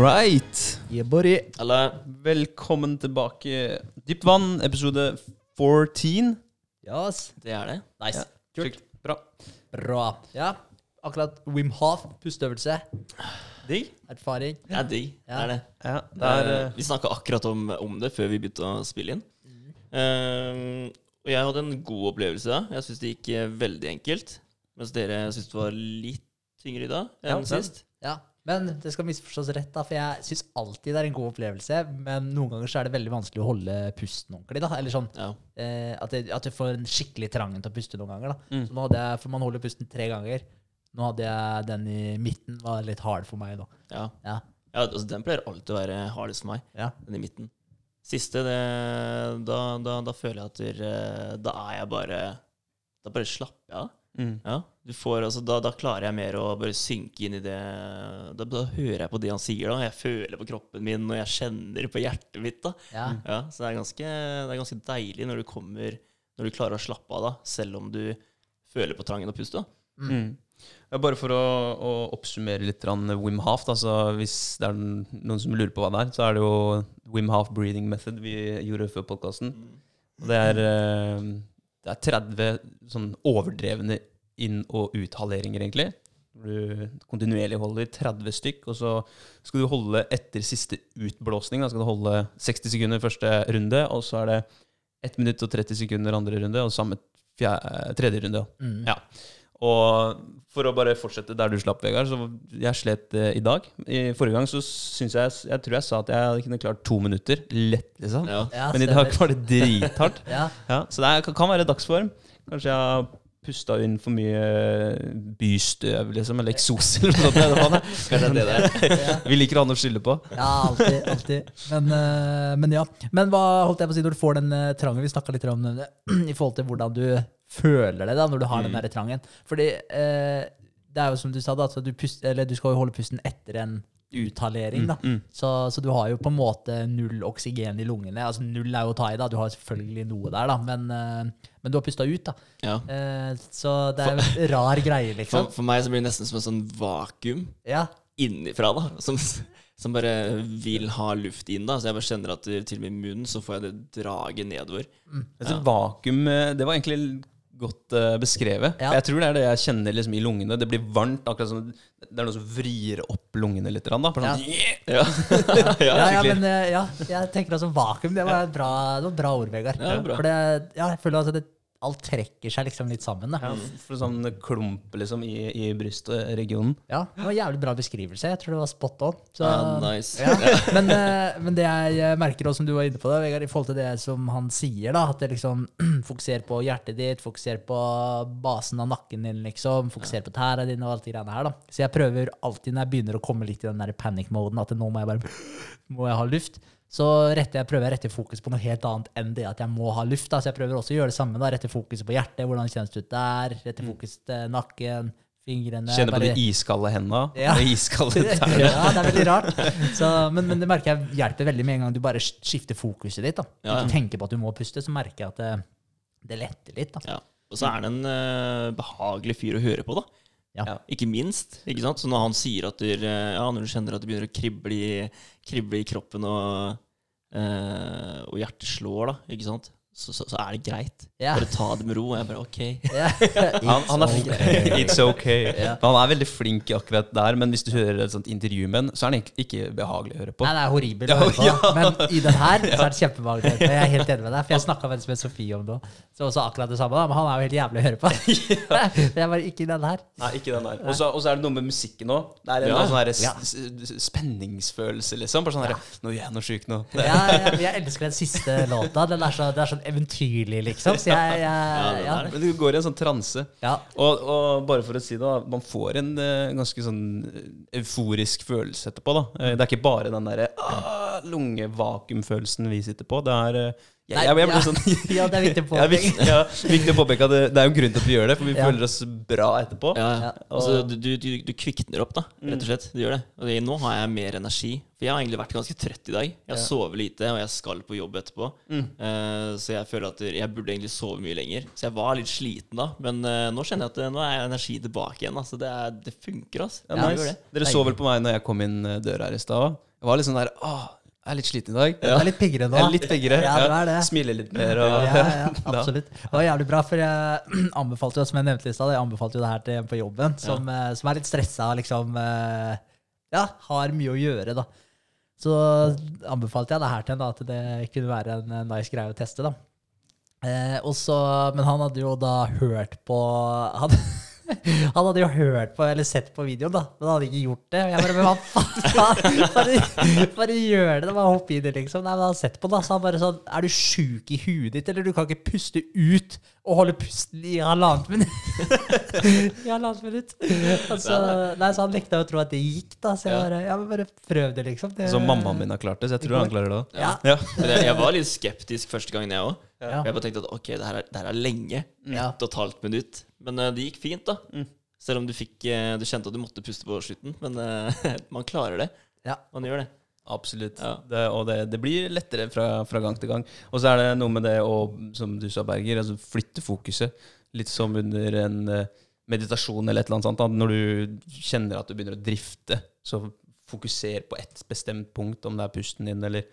Right. Yeah, buddy. Eller Velkommen tilbake. Dypt vann, episode 14. Yes. det er det. Nice. Ja. Kult. Bra. Bra. Ja, akkurat Wim Hof, pusteøvelse. Digg. Erfaring. Det er digg. Det er det. Ja, det er eh, vi snakka akkurat om, om det før vi begynte å spille inn. Eh, og jeg hadde en god opplevelse da. Jeg syns det gikk eh, veldig enkelt. Mens dere syns det var litt tyngre i dag enn ja, sist. Ja, men det skal misforstås rett, da, for jeg syns alltid det er en god opplevelse. Men noen ganger så er det veldig vanskelig å holde pusten ordentlig. da, eller sånn Ja. eh, at, det, at du får en skikkelig trangen til å puste noen ganger. da. Mm. Så nå hadde jeg, For man holder pusten tre ganger. Nå hadde jeg den i midten, var litt hard for meg. da. Ja. Ja. ja altså, den pleier alltid å være hardest for meg. Ja. Den i midten. Siste, det, da, da, da føler jeg at der, eh, Da er jeg bare Da bare slapper jeg av. mm. Ja, får, altså, da, da klarer jeg mer å bare synke inn i det da, da hører jeg på det han sier. da Jeg føler på kroppen min, og jeg kjenner på hjertet mitt. da Ja. ja, Så det er, ganske, det er ganske deilig når du kommer Når du klarer å slappe av, da selv om du føler på trangen å puste. da Mm. Ja, bare for å, å oppsummere litt Wim Half, da, så hvis det er noen som lurer på hva det er, så er det jo Wim Half breathing method vi gjorde før podkasten. Og det eh, det er 30 sånn overdrevne inn- og uthaleringer, egentlig. Du kontinuerlig holder 30 stykk, og så skal du holde etter siste utblåsning. Da skal du holde 60 sekunder første runde, og så er det 1 minutt og 30 sekunder andre runde, og samme fjerde, tredje runde. Mm. Ja. Og for å bare fortsette der du slapp, Vegard, så jeg slet eh, i dag. I forrige gang så syns jeg Jeg tror jeg sa at jeg kunne klart to minutter. Lett, liksom. Ja. Ja, Men i dag stemmer. var det drithardt. Ja. Ja, så det er, kan- kan være dagsform. Kanskje jeg har pusta inn for mye bystøv, liksom, eller eksos eller noe sånt. Vi liker å ha noe å skylde på. Ja, alltid. alltid. Men, eh, men ja. Men hva holdt jeg på å si når du får den eh, trangen? Vi snakka litt om det i forhold til hvordan du føler det da når du har den Mm. der trangen. Fordi eh, det er jo som du sa, da, at du, pust, eller du skal jo holde pusten etter en uthalering. da. Mm, Så, så du har jo på en måte null oksygen i lungene. Altså Null er jo å ta i, da. Du har selvfølgelig noe der, da. Men, eh, men du har pusta ut, da. Ja. Eh, så det er en rar greie, liksom. for meg så blir det nesten som en sånn vakuum Ja, innifra, da. Som, som bare vil ha luft inn. da Så jeg bare kjenner at til og med i munnen så får jeg det draget nedover. Altså, Vakuum, eh, det var egentlig godt uh, beskrevet. Ja. Jeg tror det er det jeg kjenner liksom i lungene. Det blir varmt, akkurat som det er noe som vrir opp lungene litt. Da. Sånn, Ja, ja, ja, skikkelig. men uh, ja, jeg tenker altså vakuum. Det var et bra, det var bra ord, Vegard. Ja, bra. For det, ja, jeg føler altså det, alt trekker seg liksom litt sammen. Da. Ja, for sånn klump liksom i, i brystregionen. Ja, det var en jævlig bra beskrivelse. Jeg tror det var spot on. Så, Ja, nice. ja. Men, eh, men det jeg merker også, som du var inne på, da, Vegard, i forhold til det som han sier, da, at det liksom fokuser på hjertet ditt, fokuser på basen av nakken din, liksom, fokuser på tæra dine og alt det greiene her. da. Så jeg prøver alltid når jeg begynner å komme litt i den der panic-moden, at nå må jeg bare må jeg ha luft. Så jeg, prøver jeg å rette fokus på noe helt annet enn det at jeg må ha luft. Da. Så jeg prøver også å gjøre det samme. da, Rette fokuset på hjertet, hvordan kjennes det ut der. Rette fokus til nakken, fingrene. Kjenne på de iskalde hendene. Ja. og iskalde ja, det er veldig rart. Så, men, men det merker jeg hjelper veldig med en gang du bare skifter fokuset ditt. da. Ja, ja. Ikke tenker på at du må puste, så merker jeg at det, det letter litt. da. Ja. Og så er det en uh, behagelig fyr å høre på, da. Ja. Ja. Ikke minst. ikke sant? Så når han sier at du, eh, ja, når du kjenner at det begynner å krible i, krible i kroppen, og, eh, og hjertet slår, da, ikke sant? Så, så, så er det greit. Yeah. Bare ta det med ro. Og jeg bare OK. Yeah. Han, han er, It's okay. It's okay. Yeah. Han er veldig flink akkurat der, men hvis du hører et sånt intervju med ham, så er han ikke behagelig å høre på. Nei, det er horribelt å høre på. ja. Men i den her så er det kjempebehagelig. Jeg er helt enig med deg, for jeg snakka med Sofie om det òg. Så også akkurat det samme, da, men han er jo helt jævlig å høre på. Jeg bare ikke i den her. Nei, ikke den der. Og så er det noe med musikken òg. Det er en Ja. sånn her Ja. spenningsfølelse, liksom. Bare sånn her, Nå gjør jeg noe sjuk nå. Ja, ja, jeg elsker den siste låta. Den er så, det er sånn eventyrlig, liksom. Så jeg, jeg ja. Men du går i en sånn transe. Ja. Og, og bare for å si det, man får en eh, ganske sånn euforisk følelse etterpå. da. Eh, Det er ikke bare den derre «Ah, lungevakuumfølelsen vi sitter på. Det er eh, Nei, jeg, jeg, ja. sånn Ja, det er viktig å Ja, påpeke. viktig, ja, viktig å påpeke at det, det er jo en grunn til at vi gjør det, for vi Ja. føler oss bra etterpå. Ja, Ja. altså du, du, du, du kvikner opp, da, rett og slett. Du gjør det. Og det- nå har jeg mer energi. For jeg har egentlig vært ganske trøtt i dag. Jeg har Ja. sovet lite, og jeg skal på jobb etterpå. Eh, så jeg føler at jeg burde egentlig sove mye lenger. Så jeg var litt sliten da. Men uh, nå kjenner jeg at eh, nå er energi tilbake igjen. Altså, det, er, det funker, altså. Nice. det. Dere så vel på meg når jeg kom inn døra her i stad? Jeg var litt sånn der Åh, jeg er litt sliten i dag. Jeg er litt piggere nå. Jeg er litt piggere. Ja, det er det. Smiler litt mer og Ja, ja, ja, absolutt. Det var jævlig bra, for jeg anbefalte jo, som jeg nevnte i sted, jeg anbefalte jo det her til en på jobben som, eh, som er litt stressa og liksom eh, Ja, har mye å gjøre, da. Så anbefalte jeg det her til en, da, at det kunne være en nice greie å teste, da. Eh, også, men han hadde jo da hørt på han, han hadde jo hørt på eller sett på videoen, da, men han hadde ikke gjort det. Og jeg bare Men hva faen? Bare, bare gjør det, bare hopp i det, liksom. Nei, men han hadde sett på det, så han bare sånn Er du sjuk i huet ditt, eller du kan ikke puste ut og holde pusten i halvannet minutt? I halvannet minutt. Altså, nei, så han nekta å tro at det gikk, da. Så jeg bare Ja, men bare prøv det, liksom. Det, Så mammaen min har klart det, så jeg tror han klarer det òg. Ja. Ja. Men jeg, var litt skeptisk første gangen, jeg òg. Ja. Jeg bare tenkte at ok, det her er, det her er lenge. Ja. Ett og et halvt minutt. Men eh, det gikk fint, da. Selv om du fikk eh, Du kjente at du måtte puste på slutten. Men eh, man klarer det. Ja. Man gjør det. Absolutt. Ja. Det, og det, det blir lettere fra, fra gang til gang. Og så er det noe med det å, som du sa, Berger, altså flytte fokuset. Litt som under en meditasjon eller et eller annet sånt. Når du kjenner at du begynner å drifte, så fokuser på ett bestemt punkt, om det er pusten din eller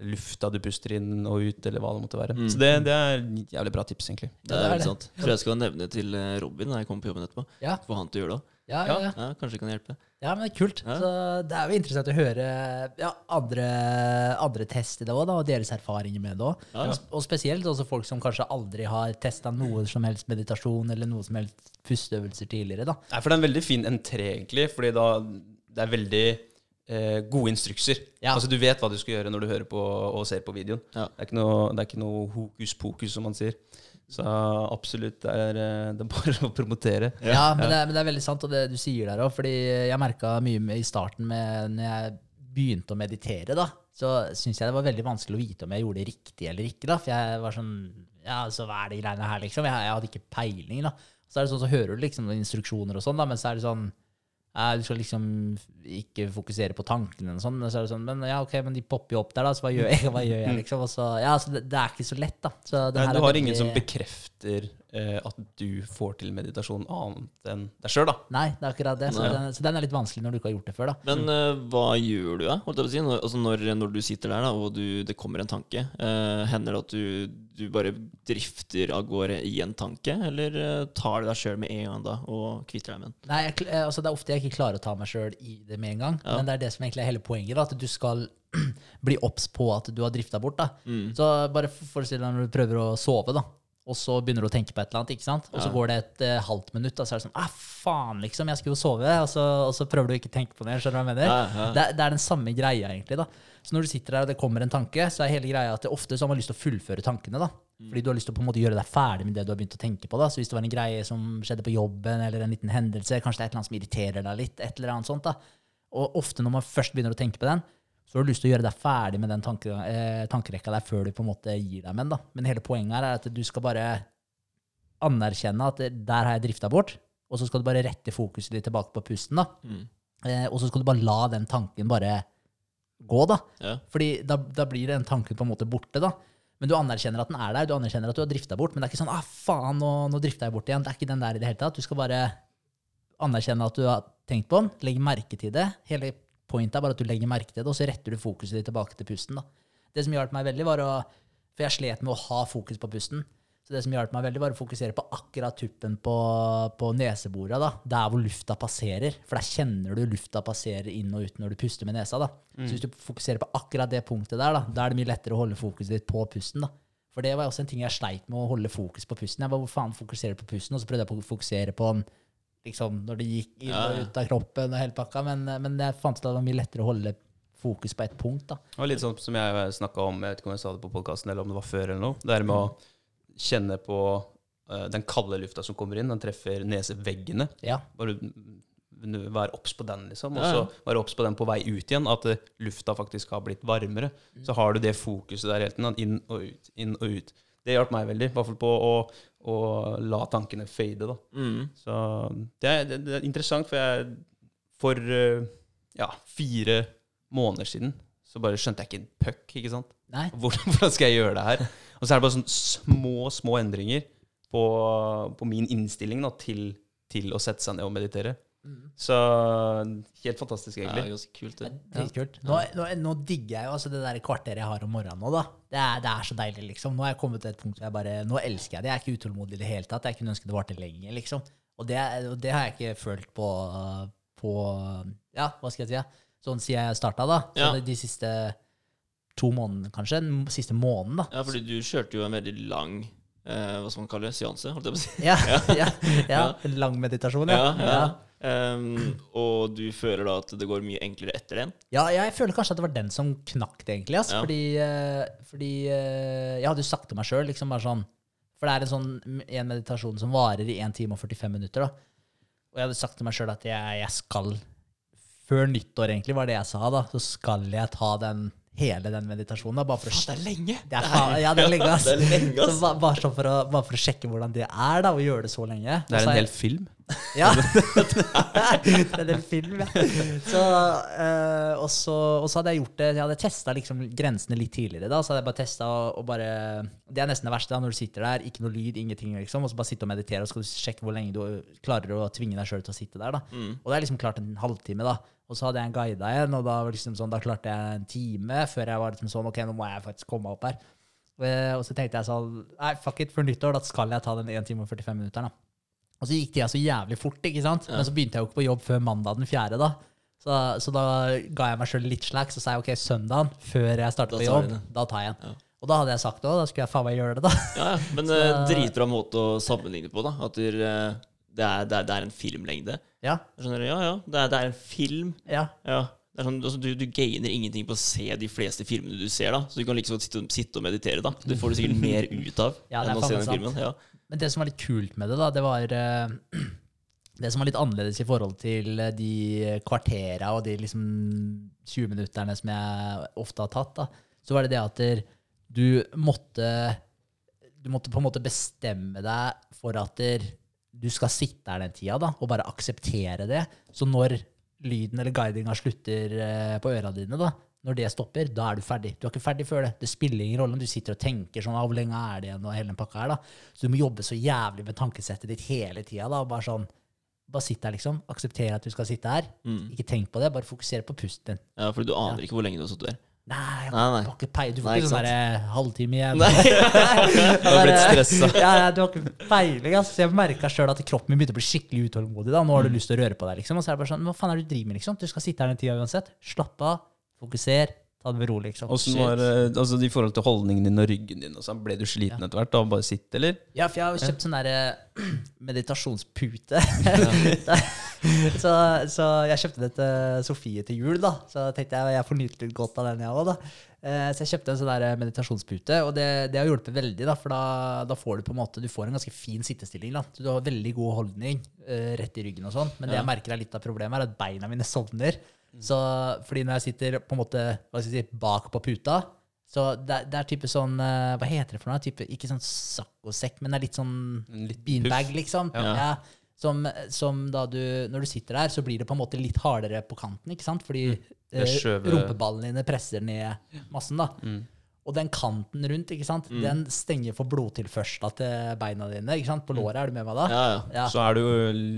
lufta du puster inn og ut, eller hva det måtte være. Mm. Så det, det er jævlig bra tips, egentlig. Det er det er sant. Tror jeg skal nevne til eh, Robin når jeg kommer på jobben etterpå. Ja. Få han til å gjøre det òg. Ja, ja, ja. Ja, kanskje kan hjelpe. Ja, men det er kult. Ja. Så det er jo interessant å høre ja, andre, andre tester det òg, og deres erfaringer med det òg. Ja. Og spesielt også folk som kanskje aldri har testa noe som helst meditasjon eller noe som helst pusteøvelser tidligere. da. Nei, for det er en veldig fin entré, egentlig, fordi da det er veldig eh, gode instrukser. Ja. Altså Du vet hva du skal gjøre når du hører på og ser på videoen. Ja. Det, er ikke noe, det er ikke noe hokus pokus, som man sier. Så absolutt, det er, eh, det er bare å promotere. Ja, men, Det, er- men det er veldig sant, og det du sier der òg. Fordi jeg merka mye med, i starten med når jeg begynte å meditere, da, så syns jeg det var veldig vanskelig å vite om jeg gjorde det riktig eller ikke. da, For jeg var sånn Ja, så hva er de greiene her, liksom? Jeg, jeg hadde ikke peiling, da. Så er det sånn, så hører du liksom instruksjoner og sånn, da, men så er det sånn du skal liksom ikke fokusere på tankene og sånn. Men så er det sånn, men ja, ok, men de popper jo opp der, da, så hva gjør jeg? Hva gjør jeg liksom? Og så, ja, så det, det er ikke så lett, da. Nei, her du har ingen som bekrefter eh, at du får til meditasjon annet enn deg sjøl, da. Nei, det er akkurat det. Så, den, så den er litt vanskelig når du ikke har gjort det før, da. Men eh, hva gjør du, da? Holdt jeg på å si? Når, altså når, når du sitter der da, og du, det kommer en tanke, eh, hender det at du, du bare drifter av gårde i en tanke, eller eh, tar du deg sjøl med en gang da og kvitter deg med den? Nei, jeg, eh, altså Det er ofte jeg ikke klarer å ta meg sjøl i det med en gang. Ja. Men det er det som egentlig er hele poenget. da, At du skal bli obs på at du har drifta bort. da. Mm. Så bare forestill deg når du prøver å sove, da. Og så begynner du å tenke på et eller annet, ikke sant? og så Ja. går det et uh, halvt minutt, og så er det sånn ah, faen, liksom, jeg skulle jo sove. Og så, og så prøver du ikke å tenke på det. Skjønner du hva jeg mener? Ja, ja. Det, det er den samme greia, egentlig. da. Så når du sitter der og det kommer en tanke, så er hele greia at det ofte så har man lyst til å fullføre tankene. da. Fordi du har lyst til å på en måte gjøre deg ferdig med det du har begynt å tenke på. da. Så hvis det var en greie som skjedde på jobben, eller en liten hendelse, kanskje det er et eller annet som irriterer deg litt, et eller annet sånt da. Og ofte når man først begynner å tenke på den, så har du lyst til å gjøre deg ferdig med den tanke, eh, tankerekka der før du på en måte gir deg med den. Men hele poenget her er at du skal bare anerkjenne at der har jeg drifta bort, og så skal du bare rette fokuset ditt tilbake på pusten. da. Mm. Eh, og så skal du bare la den tanken bare gå, da. Ja. Fordi da, da blir den tanken på en måte borte, da. Men du anerkjenner at den er der, du anerkjenner at du har drifta bort. Men det er ikke sånn 'ah, faen, nå, nå drifta jeg bort igjen'. Det er ikke den der i det hele tatt. Du skal bare anerkjenne at du har tenkt på den, legge merke til det. Hele pointet er bare at du legger merke til det, og så retter du fokuset ditt tilbake til pusten. da. Det som hjalp meg veldig, var å For jeg slet med å ha fokus på pusten. Så det som hjalp meg veldig, var å fokusere på akkurat tuppen på, på neseborene. da, Der hvor lufta passerer. For der kjenner du lufta passerer inn og ut når du puster med nesa. da. Så hvis du fokuserer på akkurat det punktet der, da, da er det mye lettere å holde fokuset ditt på pusten. da. For det var også en ting jeg sleit med å holde fokus på pusten. Jeg var hvor faen fokuserer på pusten, og så prøvde jeg å fokusere på den liksom, når det gikk inn og ut av kroppen og hele pakka. Men, men jeg fant ut at det var mye lettere å holde fokus på ett punkt. da. Det var litt sånn som jeg snakka om, jeg vet ikke om jeg sa det på podkasten eller om det var før eller noe. Det her med å kjenne på uh, den kalde lufta som kommer inn, den treffer neseveggene. Ja. Bare være obs på den, liksom. Og så være obs på den på vei ut igjen, at eh, lufta faktisk har blitt varmere. Så har du det fokuset der hele tiden, inn og ut, inn og ut. Det hjalp meg veldig, i hvert fall på å, å la tankene fade, da. Mm. Så det er, det, er interessant, for jeg For eh, ja, fire måneder siden så bare skjønte jeg ikke en puck, ikke sant. Nei. Hvordan, hvordan skal jeg gjøre det her? Og så er det bare sånne små, små endringer på, på min innstilling da, til, til å sette seg ned og meditere. Så helt fantastisk, Ja, egentlig. ganske kult, det. Dritkult. Nå, nå, nå digger jeg jo altså det der kvarteret jeg har om morgenen nå, da. Det er, det er så deilig, liksom. Nå har jeg kommet til et punkt hvor jeg bare Nå elsker jeg det. Jeg er ikke utålmodig i det hele tatt. Jeg kunne ønske det varte lenger, liksom. Og det, og det har jeg ikke følt på, på Ja, hva skal jeg si? ja? Sånn siden jeg starta, da. Så Ja. de, de siste to månedene, kanskje. Den siste måneden, da. Ja, fordi du kjørte jo en veldig lang eh, hva skal man kalle det, seanse, holdt jeg på å si. Ja, ja, ja. En lang meditasjon, ja. Ja, ja. Ehm, og du føler da at det går mye enklere etter den? Ja, jeg føler kanskje at det var den som knakk det, egentlig. Altså, Ja. Fordi, eh, fordi eh, jeg hadde jo sagt til meg sjøl liksom bare sånn For det er en sånn en meditasjon som varer i 1 time og 45 minutter. da. Og jeg hadde sagt til meg sjøl at jeg, jeg skal Før nyttår, egentlig, var det jeg sa, da, så skal jeg ta den hele den meditasjonen. da, bare for å det er lenge! det er, ja, det er lenge, ass. Altså. er lenge. Så ba- bare, sånn for å, bare for å sjekke hvordan det er, da, å gjøre det så lenge. Det er en hel film. Ja. det er en film, ja. Så, eh, og, så, og så hadde jeg gjort det Jeg hadde testa liksom grensene litt tidligere. da Så hadde jeg bare testa og, og bare Det er nesten det verste, da når du sitter der, ikke noe lyd, ingenting, liksom, og så bare sitte og meditere, og så skal du sjekke hvor lenge du klarer å tvinge deg sjøl til å sitte der. da Og det er liksom klart en halvtime, da. Og så hadde jeg en guida igjen, og da, liksom sånn, da klarte jeg en time før jeg var liksom sånn Ok, nå må jeg faktisk komme opp her. Eh, Og så tenkte jeg sånn Nei, fuck it, for nyttår, da skal jeg ta den 1 time og 45 minutter, da. Og så gikk tida så jævlig fort, ikke sant? Men så begynte jeg jo ikke på jobb før mandag den fjerde. da. Så, så da ga jeg meg sjøl litt slack, så sa jeg ok, søndagen før jeg starter på jobb, det. da tar jeg en. Ja. Og da hadde jeg sagt det òg, da skulle jeg faen meg gjøre det, da. Ja, ja. Men Så- eh, dritbra måte å sammenligne på, da. At eh, det, er, det, er, det er en filmlengde. Ja, Skjønner du? ja, ja. Det er, det er en film. ja. Ja. Det sånn, altså, du, du gainer ingenting på å se de fleste filmene du ser, da. Så du kan liksom sitte, og- sitte og meditere, da. Det får du sikkert mer ut av Ja, enn å se den sant. filmen. Ja. Men det som var litt kult med det, da, det var uh, Det som var litt annerledes i forhold til eh, de kvartera og de liksom 20 minutterne som jeg ofte har tatt, da, så var det det at du måtte Du måtte på en måte bestemme deg for at du skal sitte her den tida, da, og bare akseptere det. Så når lyden eller guidinga slutter eh, på øra dine, da, når det stopper, da er du ferdig. Du er ikke ferdig før det. Det spiller ingen rolle om du sitter og tenker sånn, «Ah, hvor lenge er det igjen, og hele den pakka her, da. Så du må jobbe så jævlig med tankesettet ditt hele tida, da, og bare sånn, bare sitt der, liksom. Akseptere at du skal sitte her. Ikke tenk på det, bare fokusere på pusten din. ja, for du aner ikke hvor lenge du har sittet der. Nei, jeg Nei, nei. har ikke peil. Du får Nei, ikke sånn der halvtime igjen. Jeg har blitt stressa. Ja, ja, du har ikke peiling. Altså. Så jeg merka sjøl at kroppen min begynte å bli skikkelig utålmodig. da. Nå har du lyst til å røre på deg, liksom. Og så er det bare sånn, hva faen er det du driver med, liksom? Du skal sitte her den tida uansett. Slapp av, fokuser, ta det med ro, liksom. Åssen var eh, altså, I forhold til holdningen din og ryggen din, og sånn, ble du sliten etter hvert av å bare sitte, eller? Ja, for jeg har jo kjøpt sånn derre meditasjonspute. så, så jeg kjøpte det til Sofie til jul, da. Så tenkte jeg jeg får nyte litt godt av den, jeg òg, da. Eh, Så jeg kjøpte en sånn der meditasjonspute, og det, det har hjulpet veldig. da, For da, da får du på en måte Du får en ganske fin sittestilling. da, Du har veldig god holdning eh, rett i ryggen og sånn. Men det jeg merker er litt av problemet, er at beina mine sovner. Så fordi når jeg sitter på en måte hva skal jeg si, bak på puta, så det, det er type sånn eh, Hva heter det for noe? Type, ikke sånn saccosekk, men det er litt sånn litt beanbag, puff. liksom. Ja. Ja. Som, som da du Når du sitter der, så blir det på en måte litt hardere på kanten, ikke sant? Fordi mm. eh, skjøver- dine presser ned massen, da. Og den kanten rundt, ikke sant? den stenger for blodtilførsla til beina dine. ikke sant? På låret, er du med meg da? Ja, ja. Ja. Så er du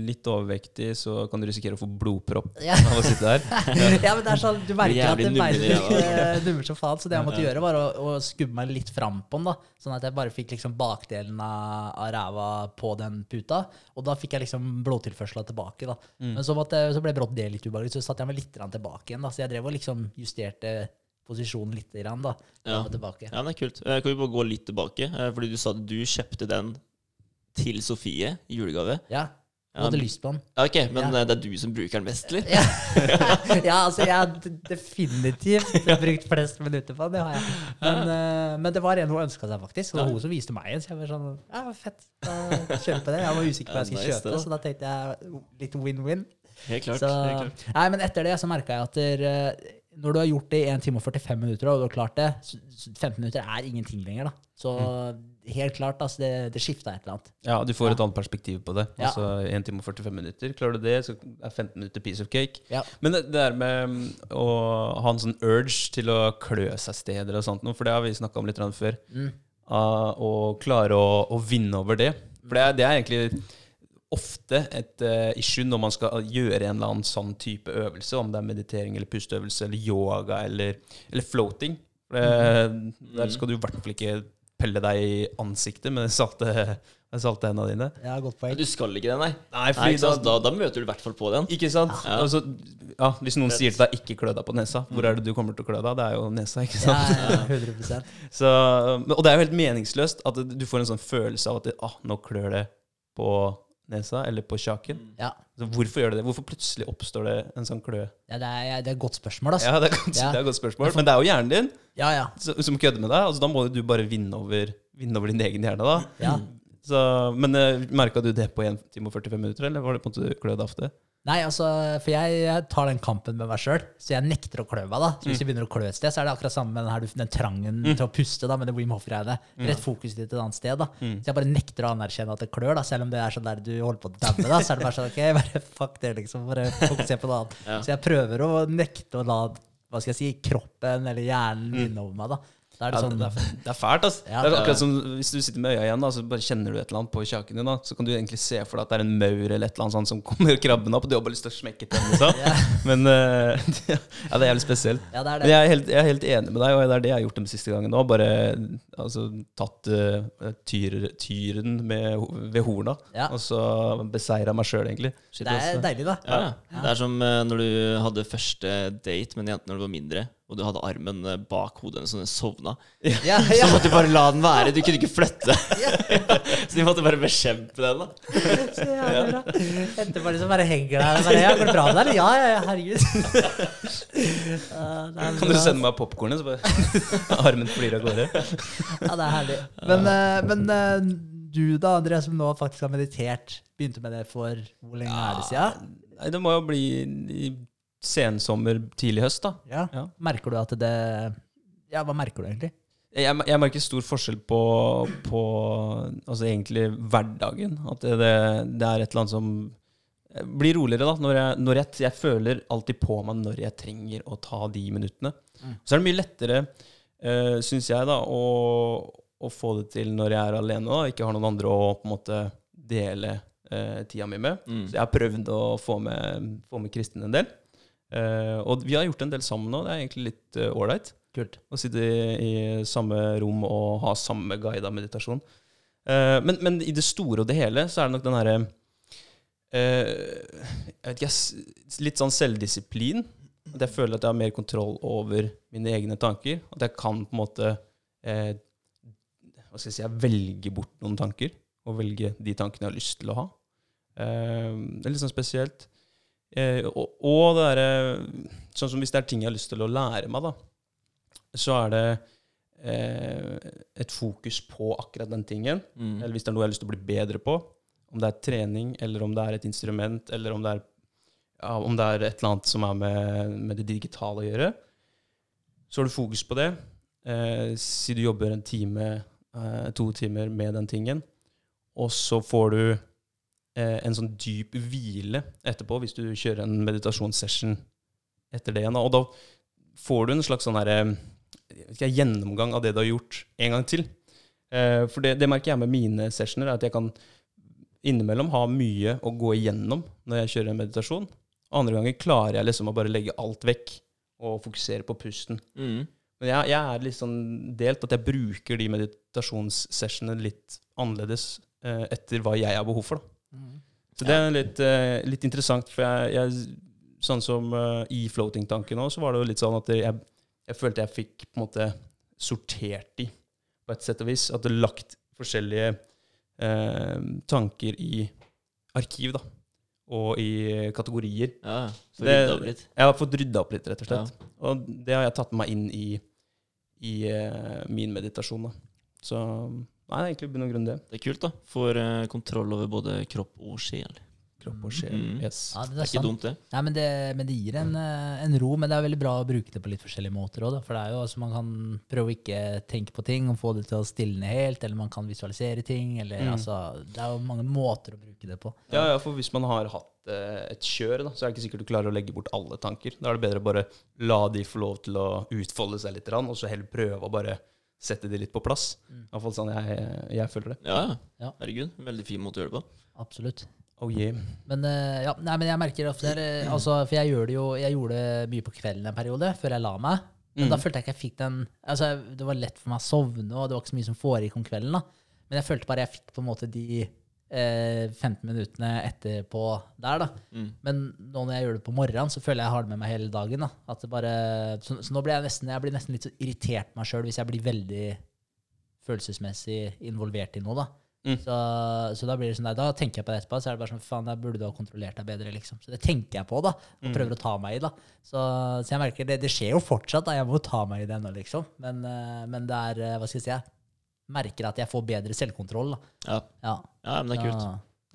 litt overvektig, så kan du risikere å få blodpropp Ja. av å sitte der. ja, men det er sånn, Du merker at det nummer beina ræva. eh, nummer så faen. Så det jeg måtte gjøre, var å, å skubbe meg litt fram på den. da, Sånn at jeg bare fikk liksom bakdelen av, av ræva på den puta. Og da fikk jeg liksom blodtilførsela tilbake. da. Men så, måtte, så ble brått det litt ubehagelig, så satte jeg meg litt tilbake igjen. da, Så jeg drev og liksom justerte posisjonen litt grann, da. Ja. tilbake. Ja, men det er kult. Eh, Kan vi bare gå litt tilbake? Eh, Fordi du sa at du kjøpte den til Sofie i julegave. Ja, Jeg hadde lyst på den. Ja, ok, Men Ja. eh, det er du som bruker den mest, eller? Ja, ja altså jeg har definitivt brukt flest minutter på den. Det har jeg. Men, men det var en hun ønska seg, faktisk. Og det var hun som viste meg en. Så jeg var sånn Ja, fett. Da kjøper det. Jeg var usikker på hva jeg skulle kjøpe, så da tenkte jeg litt win-win. Helt klart. Så, helt klart. nei, men etter det så merka jeg at der, eh, når du har gjort det i 1 time og 45 minutter, og du har klart det, så så 15 minutter er ingenting lenger. da. Så helt klart, altså, det, det skifta et eller annet. Ja, du får et annet perspektiv på det. Ja. Altså 1 time og 45 minutter. Klarer du det, så er 15 minutter piece of cake. Ja. Men det, det der med mm, å ha en sånn urge til å klø seg steder og sånt, for det har vi snakka om litt før, Mm. ah, og klare å, å vinne over det. For det er, det er egentlig ofte et eh, issue når man skal gjøre en eller annen sånn type øvelse, om det er meditering eller pusteøvelse eller yoga eller, eller floating. Det, Der skal du i hvert fall ikke pelle deg i ansiktet med salte, de salte hendene dine. Ja, godt poeng. du skal ikke det, nei. Nei, Nei, sant? Da, da møter du i hvert fall på den. Ikke sant? Ja. Altså, ja, hvis noen sier til deg 'ikke klø deg på nesa', hvor er det du kommer til å klø deg? Det er jo nesa, ikke sant? ja, 100 Så, og det er jo helt meningsløst at du får en sånn følelse av at ah, nå klør det på nesa eller på kjaken. Ja. Så hvorfor gjør det det? Hvorfor plutselig oppstår det en sånn klø? Ja, det, er, det er et godt spørsmål, altså. Ja, det er, godt, Ja. det er et godt spørsmål. Men det er jo hjernen din Ja, ja. som, som kødder med deg. Altså, da må du bare vinne over, vinne over din egen hjerne, da. ja. Så, men uh, merka du det på 1 time og 45 minutter, eller var det på en måte klødd ofte? Nei, altså, for jeg, jeg tar den kampen med meg sjøl, så jeg nekter å klø meg. da. Så Hvis jeg begynner å klø et sted, så er det akkurat samme med den, her, den trangen til å puste da, med det Wim Hof-greiene. Rett fokus ditt et annet sted. da. Så jeg bare nekter å anerkjenne at det klør, da, selv om det er sånn der du holder på å daue. da, Så er det bare sånn, ok, bare fuck det, liksom. Bare fokusere på noe annet. Ja. Så jeg prøver å nekte å la hva skal jeg si, kroppen eller hjernen vinne over meg. da. Da er det Ja, sånn, det, er, det er fælt, altså. Ja. det er akkurat som Hvis du sitter med øya igjen, da, så bare kjenner du et eller annet på kjaken din, da, så kan du egentlig se for deg at det er en maur eller et eller annet sånt som kommer krabbende opp, og du har bare lyst til å smekke til den. Liksom. Men uh, ja, det er jævlig spesielt. Ja, det er Men jeg er, helt, jeg er helt enig med deg, og det er det jeg har gjort de siste gangene òg. Bare altså, tatt uh, tyr, tyren med, ved horna, Ja. og så beseira meg sjøl, egentlig. Det er deilig, da. Ja, ja. Det er som uh, når du hadde første date med en jente når du var mindre, og du hadde armen eh, bak hodet hennes så den sovna. Ja, Så ja. måtte du bare la den være. Du kunne ikke flytte. Så de måtte bare bekjempe den. da Så jævlig bra. Bare liksom bare henger der. Bare, ja, går det bra med deg? Ja, ja, ja, herregud. Ja, Kan du sende meg popkornet, så bare armen flyr av gårde? Ja, det er herlig. Men, eh, men eh, du da, Andreas, som nå faktisk har meditert, begynte med det for hvor lenge er det siden? Nei, det må jo bli sensommer, tidlig høst, da. Ja. Ja. Merker du at det Ja, hva merker du egentlig? Jeg, jeg merker stor forskjell på, på altså egentlig hverdagen. At det, det, det er et eller annet som blir roligere, da. Når jeg, når jeg, jeg føler alltid på meg når jeg trenger å ta de minuttene. Så er det mye lettere, uh, syns jeg, da, å, å få det til når jeg er alene og ikke har noen andre å på en måte dele uh, tida mi med. Mm. Så jeg har prøvd å få med, få med Kristin en del. Eh, og vi har gjort en del sammen nå. Det er egentlig litt ålreit. Kult. Å sitte i, i samme rom og ha samme guida meditasjon. Uh, men, men i det store og det hele så er det nok den herre eh, Jeg vet ikke, litt sånn selvdisiplin. At jeg føler at jeg har mer kontroll over mine egne tanker. At jeg kan på en måte eh, hva skal jeg si, jeg velger bort noen tanker. Og velge de tankene jeg har lyst til å ha. Eh, det er litt sånn spesielt. Eh, og, og det derre Sånn som hvis det er ting jeg har lyst til å lære meg, da så er det eh, et fokus på akkurat den tingen. Mm. Eller hvis det er noe jeg har lyst til å bli bedre på. Om det er trening, eller om det er et instrument, eller om det er, ja, om det er et eller annet som er med, med det digitale å gjøre. Så har du fokus på det. Eh, si du jobber en time, eh, to timer med den tingen, og så får du en sånn dyp hvile etterpå, hvis du kjører en meditasjonssession etter det igjen. Og da får du en slags sånn her, ikke, gjennomgang av det du har gjort, en gang til. Eh, for det, det merker jeg med mine sessioner, er at jeg kan innimellom ha mye å gå igjennom når jeg kjører en meditasjon. Andre ganger klarer jeg liksom å bare legge alt vekk og fokusere på pusten. Mm. Men jeg, jeg er litt sånn delt, at jeg bruker de meditasjonssessionene litt annerledes eh, etter hva jeg har behov for. Da. Så det er litt, eh, litt interessant, for jeg, jeg Sånn som eh, i floating-tanken òg, så var det jo litt sånn at jeg, jeg følte jeg fikk på en måte sortert de, på et sett og vis. At det lagt forskjellige eh, tanker i arkiv, da. Og i kategorier. Ja, så Det- rydda opp litt. Jeg har fått rydda opp litt, rett og slett. Og det har jeg tatt med meg inn i, i eh, min meditasjon. Da. Så nei, det er egentlig i bunn og grunn det. Det er kult, da. Får eh, kontroll over både kropp og sjel. kropp og sjel. Mm. Yes. Ja, det Det er ikke sant. dumt, det. Nei, men det, men det gir en, eh, en ro, men det er veldig bra å bruke det på litt forskjellige måter òg. For det er jo altså man kan prøve å ikke tenke på ting og få det til å stilne helt, eller man kan visualisere ting, eller Mm. altså Det er jo mange måter å bruke det på. Ja, ja, for hvis man har hatt eh, et kjør, da, så er det ikke sikkert du klarer å legge bort alle tanker. Da er det bedre å bare la de få lov til å utfolde seg litt, og så heller prøve å bare sette de litt på plass. I hvert fall sånn jeg, jeg føler det. Ja, ja. Ja. Herregud. Veldig fin måte å gjøre det på. Absolutt. Oh yeah. Men, eh, ja, nei, men jeg merker ofte eh, altså, For jeg gjør det jo Jeg gjorde det mye på kvelden en periode, før jeg la meg. Men Mm. da følte jeg ikke jeg fikk den altså, Det var lett for meg å sovne, og det var ikke så mye som foregikk om kvelden. da Men jeg følte bare jeg fikk på en måte de eh, 15 minuttene etterpå der. da Mm. Men nå når jeg gjør det på morgenen, så føler jeg jeg har det med meg hele dagen. da At det bare Så, så nå blir jeg nesten Jeg blir nesten litt så irritert på meg sjøl hvis jeg blir veldig følelsesmessig involvert i noe. da Mm. så, så da blir det sånn der, da tenker jeg på det etterpå, så er det bare sånn faen, der burde du ha kontrollert deg bedre. liksom Så det tenker jeg på, da, og prøver å ta meg i. da Så, så jeg merker det, det skjer jo fortsatt, da jeg må ta meg i det ennå, liksom. Men, eh, men det er, eh, hva skal jeg si, merker at jeg får bedre selvkontroll. da Ja. Ja, ja, men det er kult.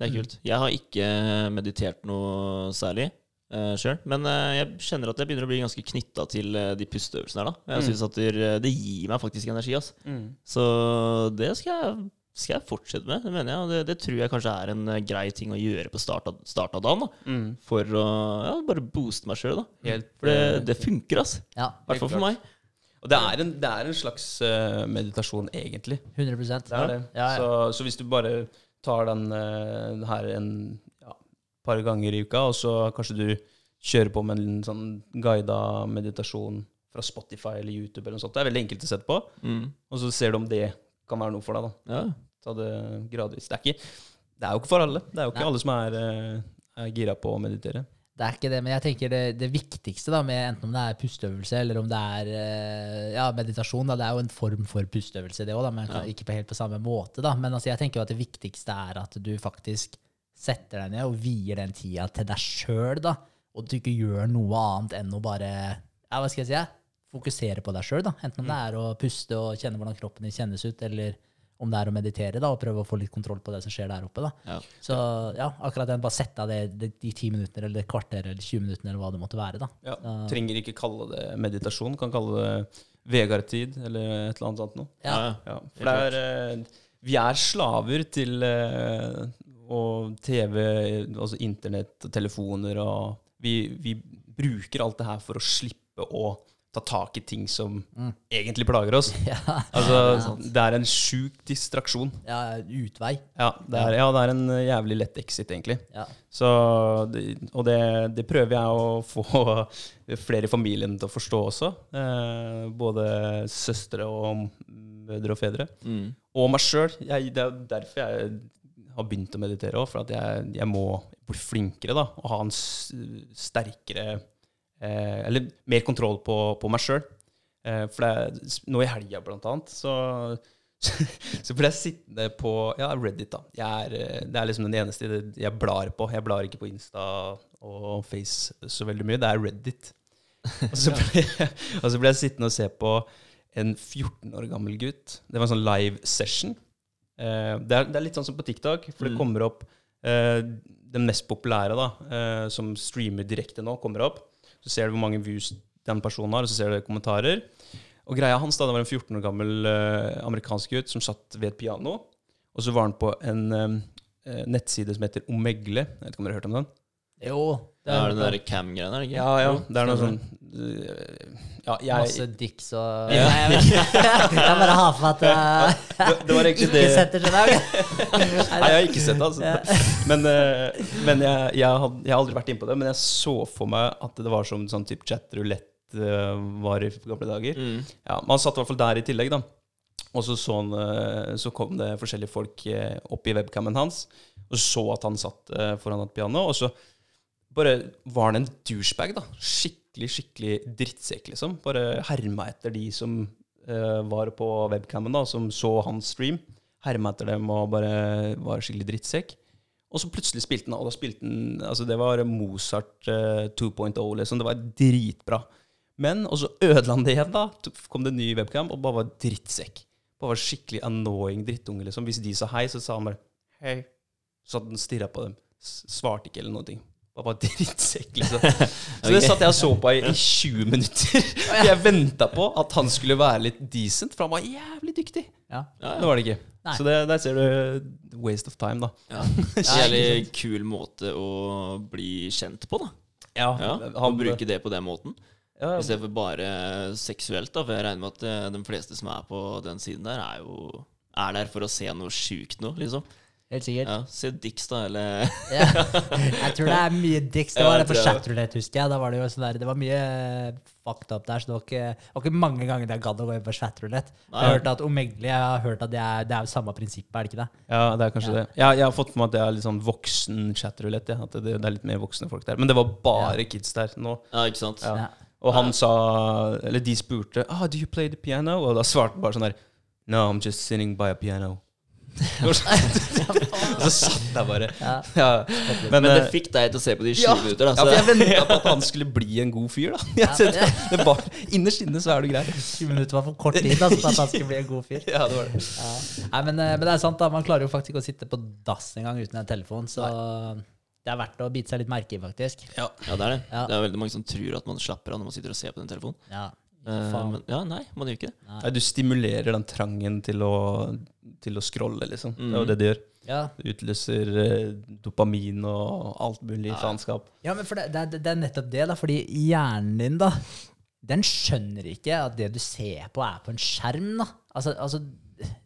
Det er kult. Jeg har ikke meditert noe særlig uh, sjøl, men uh, jeg kjenner at jeg begynner å bli ganske knytta til uh, de pusteøvelsene her. da. Jeg Mm. synes at det, det gir meg faktisk energi. ass. Mm. Så det skal jeg, skal jeg fortsette med. Det mener jeg, og det, det tror jeg kanskje er en eh, grei ting å gjøre på start av, start av dagen. da. Mm. For å ja, bare booste meg sjøl. For det, eh, det funker, ass. ja, I hvert fall for meg. Og det er en, det er en slags uh, meditasjon, egentlig. 100 Det er det. Ja, ja. Så, så hvis du bare tar den uh, her en ja, par ganger i uka, og så kanskje du kjører på med en sånn guida meditasjon fra Spotify eller YouTube eller noe sånt. Det er veldig enkelt å sette på, Mm. og så ser du om det kan være noe for deg. da. Ja. Ta det gradvis. Det er, ikke, det er jo ikke for alle. Det er jo ikke Nei. alle som er, eh, er gira på å meditere. Det er ikke det, men jeg tenker det, det viktigste, da, med enten om det er pusteøvelse eller om det er eh, ja, meditasjon, da, det er jo en form for pusteøvelse, det òg, men ja. ikke på helt på samme måte. da, Men altså, jeg tenker jo at det viktigste er at du faktisk setter deg ned og vier den tida til deg sjøl, da, og at du ikke gjør noe annet enn å bare ja, hva skal jeg si, fokusere på deg sjøl. Enten om det er å puste og kjenne hvordan kroppen din kjennes ut, eller om det er å meditere da, og prøve å få litt kontroll på det som skjer der oppe. da. Ja. Så ja, akkurat den, bare sette av det, det, de ti minuttene eller det kvarter eller 20 minuttene eller hva det måtte være. da. Ja. Trenger ikke kalle det meditasjon, kan kalle det Vegard-tid eller et eller annet sånt noe. Ja. Ja. ja. Ja, for det er, eh, vi er slaver til eh, og TV, altså internett og telefoner, og vi, vi bruker alt det her for å slippe å ta tak i ting som egentlig plager oss. Ja, Altså, det er en sjuk distraksjon. ja utvei. Ja, det er, ja, det er en eh, jævlig lett exit, egentlig. Ja. Så, og det, det prøver jeg å få flere i familien til å forstå også. Eh, både søstre og mødre og fedre. Mm. Og meg sjøl. Det er derfor jeg har begynt å meditere òg. For at jeg, jeg må bli flinkere da, og ha en sterkere eh, Eller mer kontroll på, på meg sjøl. Eh, for det nå i helga, blant annet, så så ble jeg sittende på ja, Reddit. da. Jeg er, eh, det er liksom den eneste jeg blar på. Jeg blar ikke på Insta og Face så veldig mye. Det er Reddit. Og så ble, jeg- og så ble jeg sittende og se på en 14 år gammel gutt. Det var en sånn live session. Eh, det, er, det er litt sånn som på TikTok, for det Mm. kommer opp eh, Den mest populære, da, eh, som streamer direkte nå, kommer opp. Så ser du hvor mange views den personen har, og så ser du kommentarer. Og greia hans da, det var en 14 år gammel uh, amerikansk gutt som satt ved et piano. Og så var han på en eh, nettside som heter Omegle. Jeg vet ikke om dere har hørt om den? Jo. Det er den der cam-greia, er det ikke? Ja, ja. Det er noe sånn ja, jeg, Masse dicks og Ja. Nei, jeg, jeg bare har for at jeg det, det var ikke det setter seg der. Nei, jeg har ikke sett det, altså. Men, eh, men jeg, jeg, had, jeg har aldri vært inne på det. Men jeg så for meg at det var som sånn type chat-rulett eh, var i gamle dager. Mm. Ja, Man satt i hvert fall der i tillegg, da. Og så, så, han, eh, så kom det forskjellige folk eh, opp i webcamen hans, og så at han satt eh, foran et piano. Og så bare var han en douchebag, da. Skikkelig, skikkelig drittsekk, liksom. Bare herma etter de som uh, var på webcamen, da, som så hans stream. Herma etter dem og bare var skikkelig drittsekk. Og så plutselig spilte han, og da spilte han Altså, det var Mozart uh, 2.0, liksom. Det var dritbra. Men og så ødela han det igjen, da. Kom det en ny webcam, og bare var drittsekk. Bare var skikkelig annoying drittunge, liksom. Hvis de sa hei, så sa han bare hei. Så at han stirra på dem. Svarte ikke eller noen ting. Bare drittsekk, liksom. Så det satt jeg og så på i, i 20 minutter. Jeg venta på at han skulle være litt decent, for han var jævlig dyktig. Ja. Ja, Det var det ikke. Nei. Så det, der ser du waste of time, da. ja. Det er en jævlig kul måte å bli kjent på, da. Ja, Ja, Å bruke det på den måten. ja, I stedet for bare seksuelt, da. For jeg regner med at eh, de fleste som er på den siden der, er jo er der for å se noe sjukt noe, liksom. Helt sikkert. Ja, Se Dix, da, eller Ja. Jeg tror det er mye Dix. Det var ja, det på chatroulette, husker jeg. Da var det jo sånn der, det var mye eh, fucked up der, så det var ikke, det var ikke mange ganger jeg gadd å gå inn på chatroulette. Jeg har hørt at Omegle, jeg har hørt at det er, det er jo samme prinsippet, er det ikke det? Ja, det er kanskje det. Jeg, jeg har fått med meg at det er litt sånn voksen chatroulette. Ja. At det, det er litt mer voksne folk der. Men det var bare kids der nå. Ja, ikke sant? Ja. Ja. Og han sa Eller de spurte ah, Do you play the piano? Og da svarte han bare sånn der No, I'm just sitting by a piano. og så satt jeg bare Ja. ja. Men, eh, det fikk deg til å se på de 20 ja, minutter, da. ja, for jeg venta på at han skulle bli en god fyr, da. Det, det var, innerst inne så er du grei. 20 minutter var for kort tid da, så at han skulle bli en god fyr. Ja, det var det. Ja. Nei, men, eh, men det er sant, da. Man klarer jo faktisk ikke å sitte på dass en gang uten en telefon, så det er verdt å bite seg litt merke i, faktisk. Ja. Ja, det er det. Ja. Det er veldig mange som tror at man slapper av når man sitter og ser på den telefonen. Ja. Eh, Faen. men ja, nei, man gjør ikke det. Nei, du stimulerer den trangen til å, til å scrolle, liksom. Det er jo Mm. det det gjør. Ja. Det utløser eh, dopamin og alt mulig faenskap. Ja, men det, det, det er nettopp det, da. Fordi hjernen din, da, den skjønner ikke at det du ser på, er på en skjerm, da. Altså, altså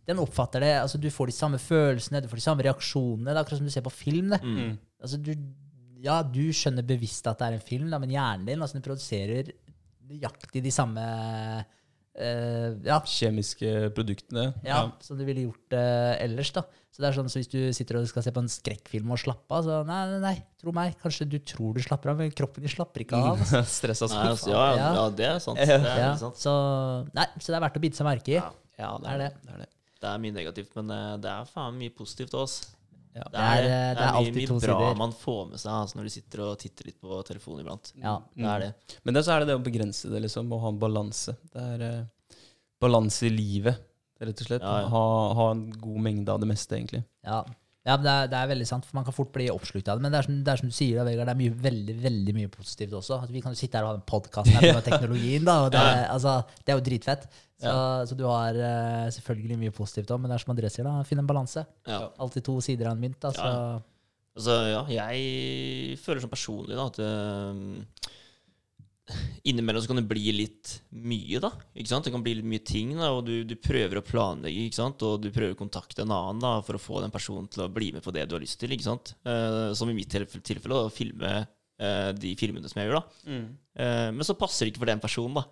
den oppfatter det altså Du får de samme følelsene, du får de samme reaksjonene. Det er akkurat som du ser på film. det. Mm. Altså, du, ja, du skjønner bevisst at det er en film, da, men hjernen din altså, den produserer nøyaktig de samme Uh, ja, Kjemiske produktene. ja, som du ville gjort uh, ellers. da. Så det er sånn, så Hvis du sitter og skal se på en skrekkfilm og slappe av, så nei, nei, nei, tro meg. Kanskje du tror du slapper av, men kroppen din slapper ikke av. altså. Stressa Nei, altså, ja, ja, Ja. ja, det er sant. Det er Ja, sant. så, nei, så det er verdt å bite seg merke i. Ja. Ja, det er er det. det. det, er det. Det er mye negativt, men eh, det er faen mye positivt også. Ja. Det er, Det er, eh, det er mye, alltid mye to bra sider. man får med seg altså, når du sitter og titter litt på telefonen iblant. Ja. Det er det. Men det, så er det det å begrense det, liksom, og ha en balanse. Det er uh, balanse i livet, rett og slett. Ja, ja. Ha, ha en god mengde av det meste, egentlig. Ja, ja det er, det er veldig sant, for man kan fort bli oppslukt av det. Men det er som, det er som du sier, da, Vegard, det er mye, veldig veldig mye positivt også. Altså, vi kan jo sitte her og ha en podkast med teknologien, da, og det, er- altså, det er jo dritfett. Så, så du har uh, selvfølgelig mye positivt òg, men det er som André sier, da, finn en balanse. Ja. Alltid to sider av en mynt. Da, Ja. Altså, ja, jeg føler sånn personlig da, at eh, innimellom så kan det bli litt mye, da. Ikke sant? Det kan bli litt mye ting, da, og du, du prøver å planlegge, ikke sant? og du prøver å kontakte en annen da, for å få den personen til å bli med på det du har lyst til. ikke sant? Eh, som i mitt tilfelle, å filme eh, de filmene som jeg gjør. da. Eh, men så passer det ikke for den personen da,